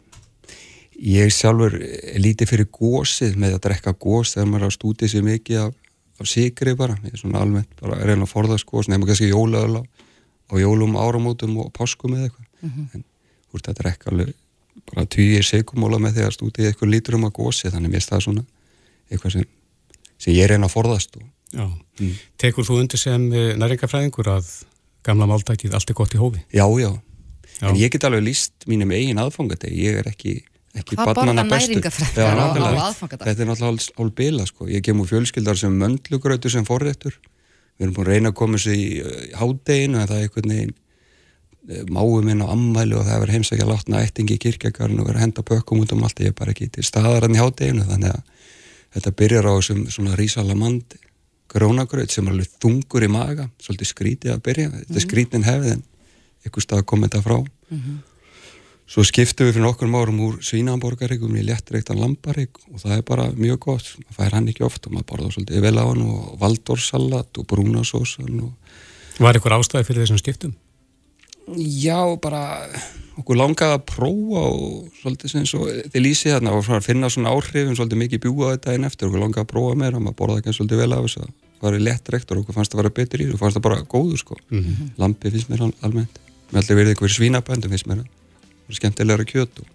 Ég sjálfur líti fyrir gósið með að drekka gós þegar maður á stútið sér mikið af, af sigri bara, ég er svona almennt bara er reyna að forðast gós, nefnum kannski jólaöl á jólum áramótum og páskum eða eitthvað, mm -hmm. en þú ert að drekka alveg bara týjir sigumóla með því að stútið eitthvað lítur um að gósið, þannig mér stað svona eitthvað sem, sem ég reyna að forðast og, mm. Tekur þú undir sem eh, næringafræðingur að gamla máltækið allt er gott í hófi? Já, já, já. en ég get alveg líst mínum eigin aðfangadegi, ég er ekki Hvað borða næringafræðar á, á aðfangadag? Þetta er náttúrulega hálf bila sko. Ég kem úr fjölskyldar sem möndlugrautur sem forrættur. Við erum búin að reyna að koma sér í uh, hádeginu en það er einhvern veginn uh, máum inn á ammæli og það er heimsækja látna ættingi í kirkjagarn og vera að henda bökkum út um allt. Ég er bara ekki til staðarann í hádeginu þannig að þetta byrjar á þessum svona rísalamand grónagraut sem er alveg þungur í maga, svolítið skrítið að byrja. Þetta er mhm. skrítin hefð en einhver stað kom þetta frá. Mm -hmm. Svo skiptum við fyrir nokkur árum úr svínahamborgaríkum í léttreiktan lambarík og það er bara mjög gott, það fær hann ekki ofta, maður borða svolítið vel á hann og valdórsalat og brúnasósan. Og... Var ykkur ástæði fyrir þessum skiptum? Já, bara okkur langaði að prófa og svolítið sem svo, þið lýsið þarna og finna svona áhrifin svolítið mikið bjúa þetta einn eftir, okkur langaði að prófa meira, maður borða ekki svolítið vel á þess að það var léttreikt og okkur fannst það að vera betur í, okkur fannst það bara góður sko. Mm -hmm. Lampi finnst mér almennt, með allir verið ykkur svínabændum finnst mér skemmtilegra kjöt og,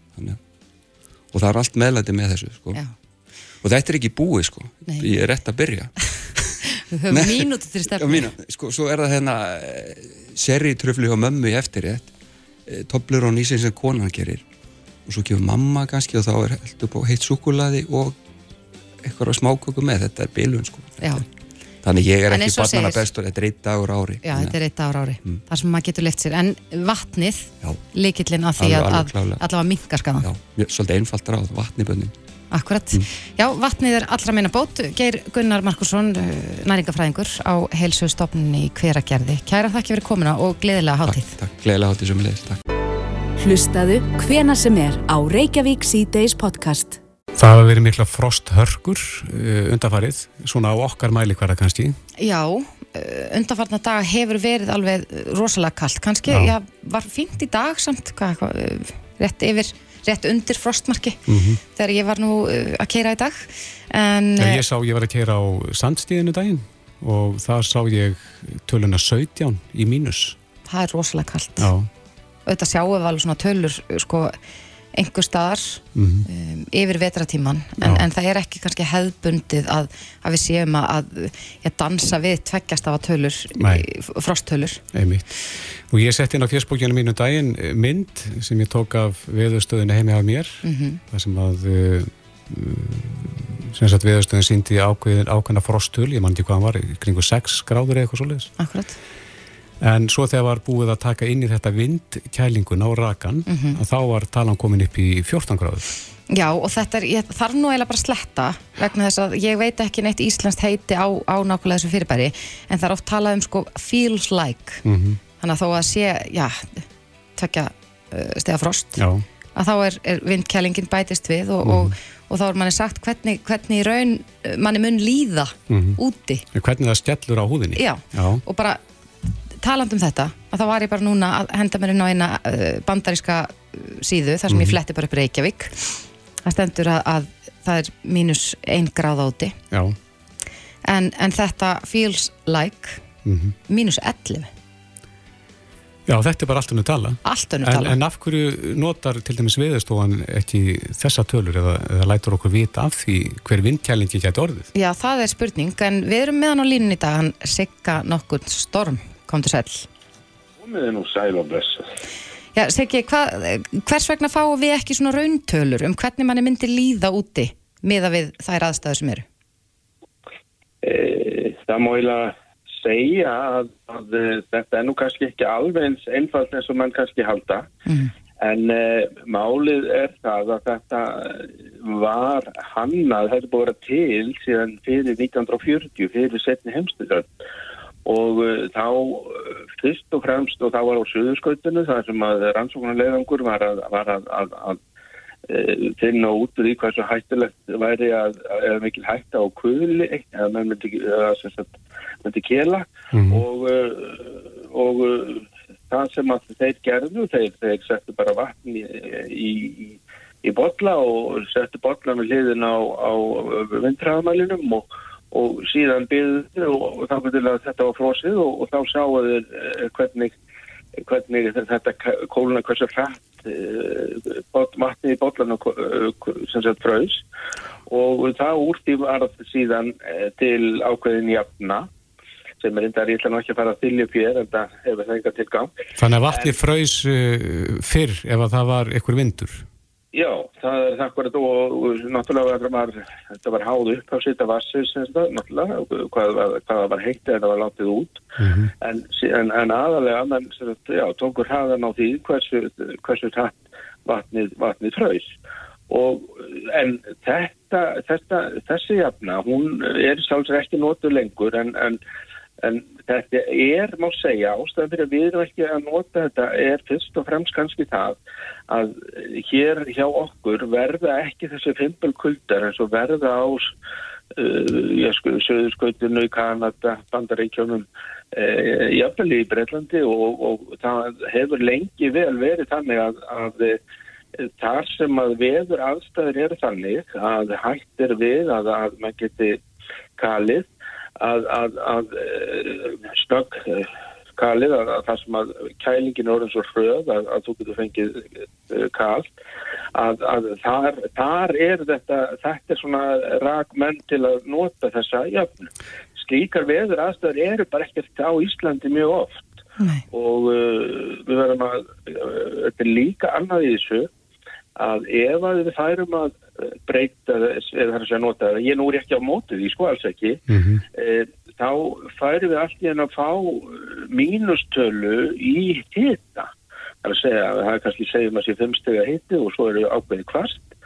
og það er allt meðlæti með þessu sko. og þetta er ekki búið sko. ég er rétt að byrja við höfum mínúti til stefnu sko, svo er það hérna eh, seritröfli á mömmu í eftir eh, toplur á nýsinn sem konan gerir og svo kemur mamma kannski og þá er heitt sukuladi og eitthvað smáköku með, þetta er bilun sko. Þannig ég er ekki barnana bestur, þetta er eitt dagur ári. Já, þetta er eitt dagur ári, mm. þar sem maður getur leitt sér. En vatnið, líkillin að því að, að allavega mingar skadan. Já, svolítið einfalt ráð, vatniböndin. Akkurat. Mm. Já, vatnið er allra meina bót. Geir Gunnar Markusson, uh, næringafræðingur á heilsugstofnunni í hveragerði. Kæra þakki fyrir komuna og gleðilega háttíð. Takk, takk, gleðilega háttíð sem leðist, takk. Hlustaðu hvena sem er á Reykjavík C-Days podcast. Það hafa verið mikla frosthörkur uh, undarfarið, svona á okkar mæli hverja kannski. Já, undanfarnar daga hefur verið alveg rosalega kallt, kannski, Já. já, var fínt í dag samt, hvað, hvað, rétt yfir rétt undir frostmarki Mhm. þegar ég var nú uh, að keira í dag en ég sá, ég var að keira á sandstíðinu daginn og þar sá ég töluna 17 í mínus. það er rosalega kallt auðvitað sjáum við alveg svona tölur sko, einhver staðar Mhm. um, yfir vetratíman en, en það er ekki kannski hefðbundið að, að við séum að, að ja, dansa við tveggjast af tölur frosttölur. Og ég sett inn á fjörsbókjana mínu daginn eh, mynd sem ég tók af veðustöðinu heimi af mér Mhm. þar sem að uh, sem sagt veðustöðin síndi ákveðin ákveðna frostöl, ég man ekki hvað hann var kringu 6 gráður eða eitthvað svoleiðis Akkurat. En svo þegar var búið að taka inn í þetta vindkælingun á rakan Mhm. að þá var talan komin upp í 14 gráður Já og þetta er, ég þarf nú eiginlega bara að sletta vegna þess að ég veit ekki neitt íslenskt heiti á, á nákvæmlega þessu fyrirbæri en það er oft talað um sko feels like mm þannig að þó að sé, já tvekja uh, stega frost Já, að þá er, er vindkælingin bætist við og, og, og þá er manni sagt hvernig, hvernig raun uh, manni mun líða Mhm. úti En hvernig það skellur á húðinni Já. Já. og bara talandi um þetta að þá var ég bara núna að henda mér inn á eina uh, bandaríska uh, síðu þar sem ég Mhm. fletti bara upp Reykjavík. Það stendur að, að það er mínus ein gráð áti en, en þetta feels like Mhm. mínus 11 Já, þetta er bara allt að tala. Allt önnur En, tala. en af hverju notar til dæmis veðustofan ekki þessa tölur eða, eða lætur okkur vita af því hver vindkælingi geti orðið? Já, það er spurning, en við erum með hann á línunni í dag, hann Sigga nokkur storm, kom til sæl. Komið er nú sæl og blessa. Já, Siggi, hvers vegna fáum við ekki svona rauntölur um hvernig manni myndi líða úti miða við þær aðstæður sem eru? E, það má eiginlega segja að, að e, þetta er nú kannski ekki alveg eins einfalt eins og mann kannski halda. Mm. En e, málið er það að þetta var hannað, þetta búið að til síðan fyrir 1940, fyrir setni heimstöðar. Og uh, þá uh, fyrst og fremst og þá var á söðurskautinu þar sem að rannsóknarlegangur var að, var að, að, að uh, finna út úr því hvað svo hættulegt væri að, eða mikil hætta á kuðli eða menn myndi, kela Mhm. og, og það sem að þeir gerðu, þeir, þeir settu bara vatn í, í, í, í bolla og settu bollan við hliðin á, á vindræðamælinum og, og síðan byggðu og, og þá að þetta var frosið og, og þá sáu þeir eh, hvernig, hvernig þetta kóluna hversu hrætt matnið í bollan sem sagt fröðs og það úr því var síðan eh, til ákveðin jafna sem er enda ég ætla nú ekki að fara að þylja hér en það hefur það enga tilgang Þannig að vatni fröys uh, fyrr ef að það var ykkur vindur. Já, það er það akkurat og, náttúrulega var, þetta var háð upp á sýta þetta, náttúrulega, hvað, var- var heitt eða það var látið út Mhm. en, sí- en, en aðalega menn, já, tókur hraðan á því hversu, hversu tatt vatnið, vatnið fröys og en þetta, þetta þessi jafna, hún er sjálfsög ekki notuð lengur en, en En þetta er, má segja, ástæðan fyrir að við erum ekki að nota þetta er fyrst og fremst kannski það að hér hjá okkur verða ekki þessi fimpelkuldar eins og verða á uh, sko, söðurskautinu í Kanada, Bandaríkjónum, uh, jafnvel í Breitlandi og, og það hefur lengi vel verið þannig að, að eh, þar sem að veður aðstæður eru þannig að hægt er við að, að maður geti kalið að, að, að eh, snögg eh, kalið að, að það sem að kælingin orðin svo hröð að, að þú getur fengið uh, kal að, að þar, þar er þetta þetta er svona rakmenn til að nota þessa jöfn slíkar veður aðstæður eru bara ekkert á Íslandi mjög oft Nei. og uh, við verðum að uh, þetta er líka annað í þessu að ef að við færum að breyta eða það er að nota það, ég nú er ekki á mótið því sko alls ekki Mhm. e, þá færum við allt í enn að fá eh, mínustölu í hita. Það er að segja, það er kannski segjum að sé fimmstega hiti og svo eru ákveði kvast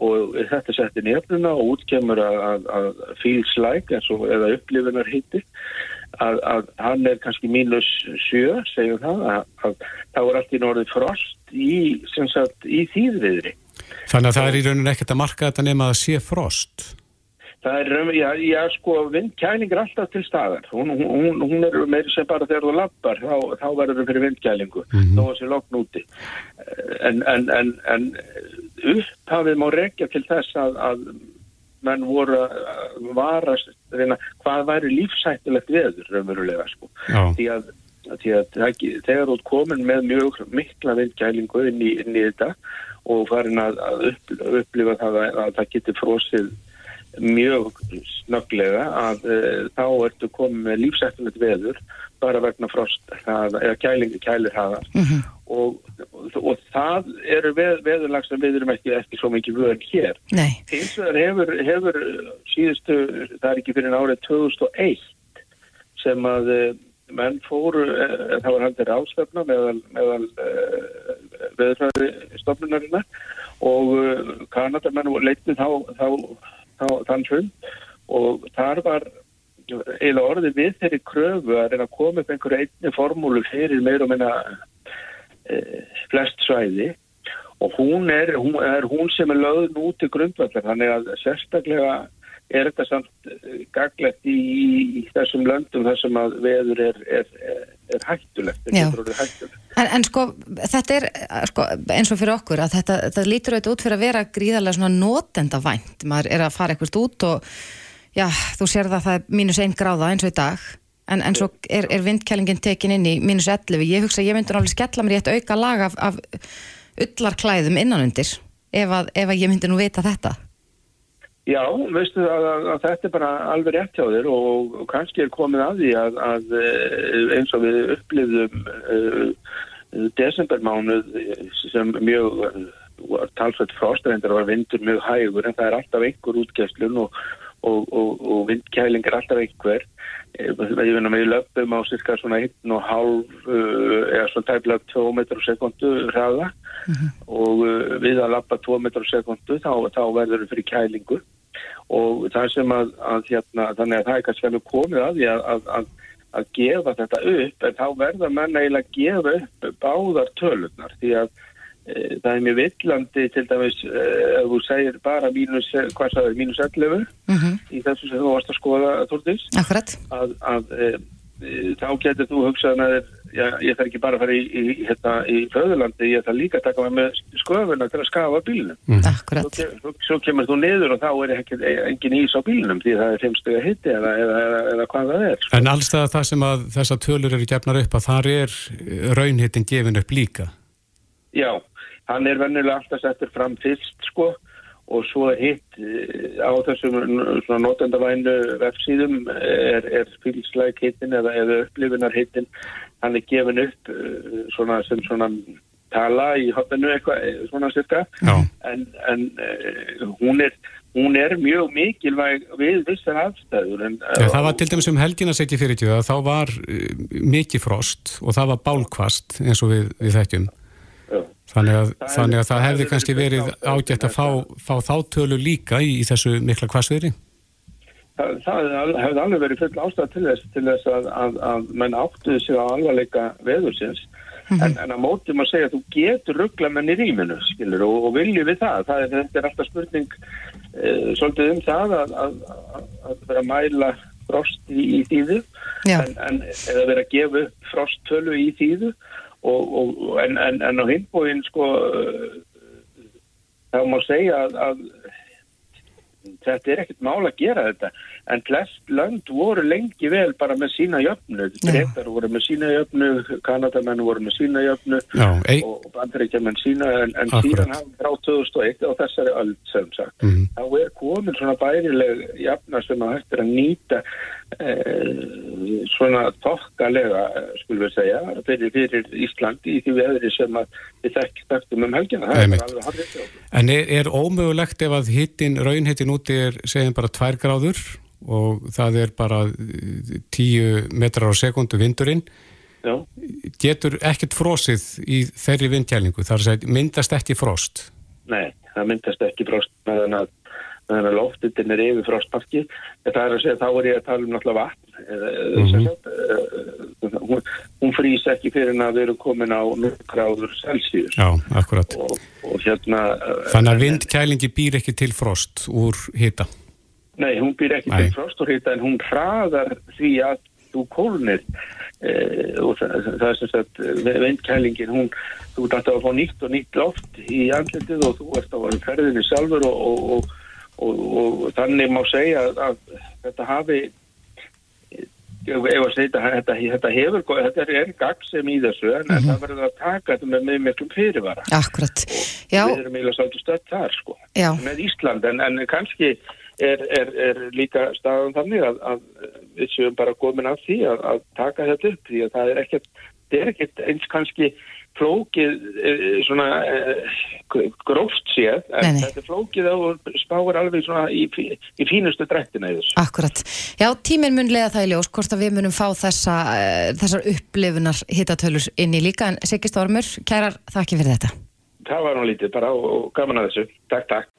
og þetta settir nefnuna og útkemur að, að, að feels like og eða upplifunar hiti að, að hann er kannski mínus sjö, segjum það, að, að þá er allt í norðið frost í, sem í þýðviðri. Þannig að það er í rauninni ekkert að marka þetta nema að sé frost. Það er, raun- já, já sko, vindkæling er alltaf til staðar. Hún, hún, hún er meiri sem bara þegar þú lappar, þá, þá verður það fyrir vindkælingu, þó að sé lokn úti. En, en, en, en upphafið má rekja til þess að, að menn voru að varast, reyna, hvað væri lífsættilegt veður, raunverulega, sko. Já. Því að, því að þegar þú komin með mjög mikla vindkælingu inn í, inn í þetta og farin að, að upp, upplifa það að, að það geti frosið mjög snögglega að uh, þá ertu komið með lífsættilegt veður bara vegna frost það, eða kælingi kælir hafa og, og, og það eru veð, veðurlag sem við erum ekki, ekki svo mikið vöðin hér. Nei, hins vegar hefur, hefur síðustu, það er ekki fyrir árið 2001 sem að uh, menn fóru, uh, það var handir ástefna meðal, meðal uh, veðurfræði stofnunarinnar og uh, Kanadamenn leittu þá, þá, þá þann fund og þar var eiginlega orðið við þeirri kröfu að reyna að koma upp einhverju einni formúlu fyrir meira og minna uh, flest svæði og hún er, hún er hún sem er lögð nú til grundvallar þannig að sérstaklega er þetta samt eh, gaglegt í, í þessum löndum þar sem að veður er, er, er, hættulegt, er hættulegt. en, en sko þetta er eh, sko, eins og fyrir okkur að þetta, þetta lítur auðvitað út fyrir að vera gríðarlega svona notenda vænt, maður er að fara eitthvað út og já, þú sér það að það er mínus einn gráða eins og í dag. En, en svo er, er vindkælingin tekin inn í mínus 11, ég hugsa að ég myndi náttúrulega skella mér í eitt auka lag af, af ullarklæðum innanundir ef að, ef að ég myndi nú vita þetta Já, veistu að, að, að þetta er bara alveg rétt hjá þér og, og kannski er komið að því að, að eh, eins og við upplifðum uh, desembermánuð sem mjög eh, var talsveit fróstreindar var vindur mjög hægur en það er alltaf einhver útgæslun og, og, og, og vindkæling er alltaf einhver. Ég finna með löpum á cirka svona 1,5 uh, eða svona tæflag 2 metrar á sekundu hraða. Og uh, við að lappa 2 metrar á sekundu þá, þá verður við fyrir kælingu og það sem að, að hérna, þannig að það er kannski alveg komið að því að, að, að, að gefa þetta upp en þá verða menn eiginlega að gefa upp báðar tölurnar. Því að e, það er mjög villandi til dæmis e, ef þú segir bara mínus, hvað sagði, mínus 11 mm í þessu sem þú varst að skoða Þórdís. Akkurat, að, að e, e, þá getur þú hugsað með já, ég þarf ekki bara að fara í, í, hérna, í föðurlandi, ég þarf líka að taka með sköfuna til að skafa bílnum. Svo, akkurat ke- svo, svo kemur þú niður og þá er ekki, engin ís á bílnum því það er fimmstuga hitti eða, eða, eða, eða hvað það er. En allstað það sem að þessar tölur eru gefnar upp að þar er raunhittin gefin upp líka. Já, hann er vennilega alltaf settur fram fyrst sko og svo hitt eh, á þessum svona notendavænu vefsíðum er, er fylgslæk hittin eða, eða upplifunar hittin hann er gefin upp eh, svona sem svona tala í hotinu eitthvað eh, svona cirka en, en uh, hún er hún er mjög mikilvæg við vissar aðstæður en, Já, það var til dæmis um helgina setji fyrir tjóða, þá var mikið frost og það var bálkvast eins og við, við þekkjum. Já. Þannig að, Það þannig að það hefði kannski verið ágætt að fá, fá þá tölu líka í, í þessu mikla kvassviðri. Það, það hefði alveg verið full ástæð til þess, til þess að, að, að menn áttuðu sig á alvarleika veðursins. En, en að móti maður segja að þú getur ruggla menn í rýminu skilur og, og vilju við það, það er, þetta er alltaf spurning uh, svolítið um það að, að, að, að vera að mæla frost í, í þýðu. En, en eða vera að gefa frosttölu í þýðu. Og, og, en, en, en á hinbóin sko uh, þá má segja að, að þetta er ekkert mál að gera þetta. En flest lönd voru lengi vel bara með sína jöfnu. Gretar voru með sína jöfnu, Kanadamenn voru með sína jöfnu Já, ei, og, bandaríkjaman sína en, en síðan frá 2001 og þessari öll sem sagt Mhm. þá er komin svona bærileg jafna sem að hægt er að nýta eh, svona tokkalega eh, skulum við segja fyrir, fyrir Íslandi í því veðri sem við þekk- þekktum um helgina er en er, er ómögulegt ef að hittin, raunhittin úti er segjum bara 2 gráður og það er bara uh, 10 metrar á sekundu vindurinn, Já. getur ekkert frosið í þeirri vindkælingu, þar að segja myndast ekki frost. Nei, það myndast ekki frost meðan að, meðan að loftutin er yfir frostmarki. Það er að segja, þá er ég að tala um náttúrulega vatn. Mm. -hmm. hún, hún frýs ekki fyrir að við erum komin á 0 gráður Celsius. Já, akkurat. Og, og hérna... eh, Þannig að vindkælingi býr ekki til frost úr hita. Nei, hún býr ekki Nei. til frost og hita en hún hraðar því að þú kólnir eh, og það, það er sem sagt vindkælingin, hún, þú ert að fá nýtt og nýtt loft í andlitið og þú ert á ferðinni sjálfur og, og, og, og, og þannig má segja að, að þetta hafi ef ef að segja þetta, þetta, þetta hefur þetta er, er gaggsem í þessu en Mhm. það verður að taka þetta með, með miklum fyrirvara Akkurat. Já, við erum eiginlega svolítið stödd þar sko já, með Ísland en, en kannski er, er, er líka staðan þannig að, að við séum bara komin að því að, að taka þetta upp því að það er ekkert, það er ekkert eins kannski flókið eh, svona eh, gróft séð en Nei, nei. þetta er flókið og spáir alveg svona í, í fínustu drættina í þessu. akkurat. Já, tíminn mun leiða það í ljós hvort að við munum fá þessa, uh, þessar upplifunar hittatölur inn í líka en Siggi Stormur, kærar þakki fyrir þetta. Það var nú lítið bara og, og gaman að þessu. Takk, takk.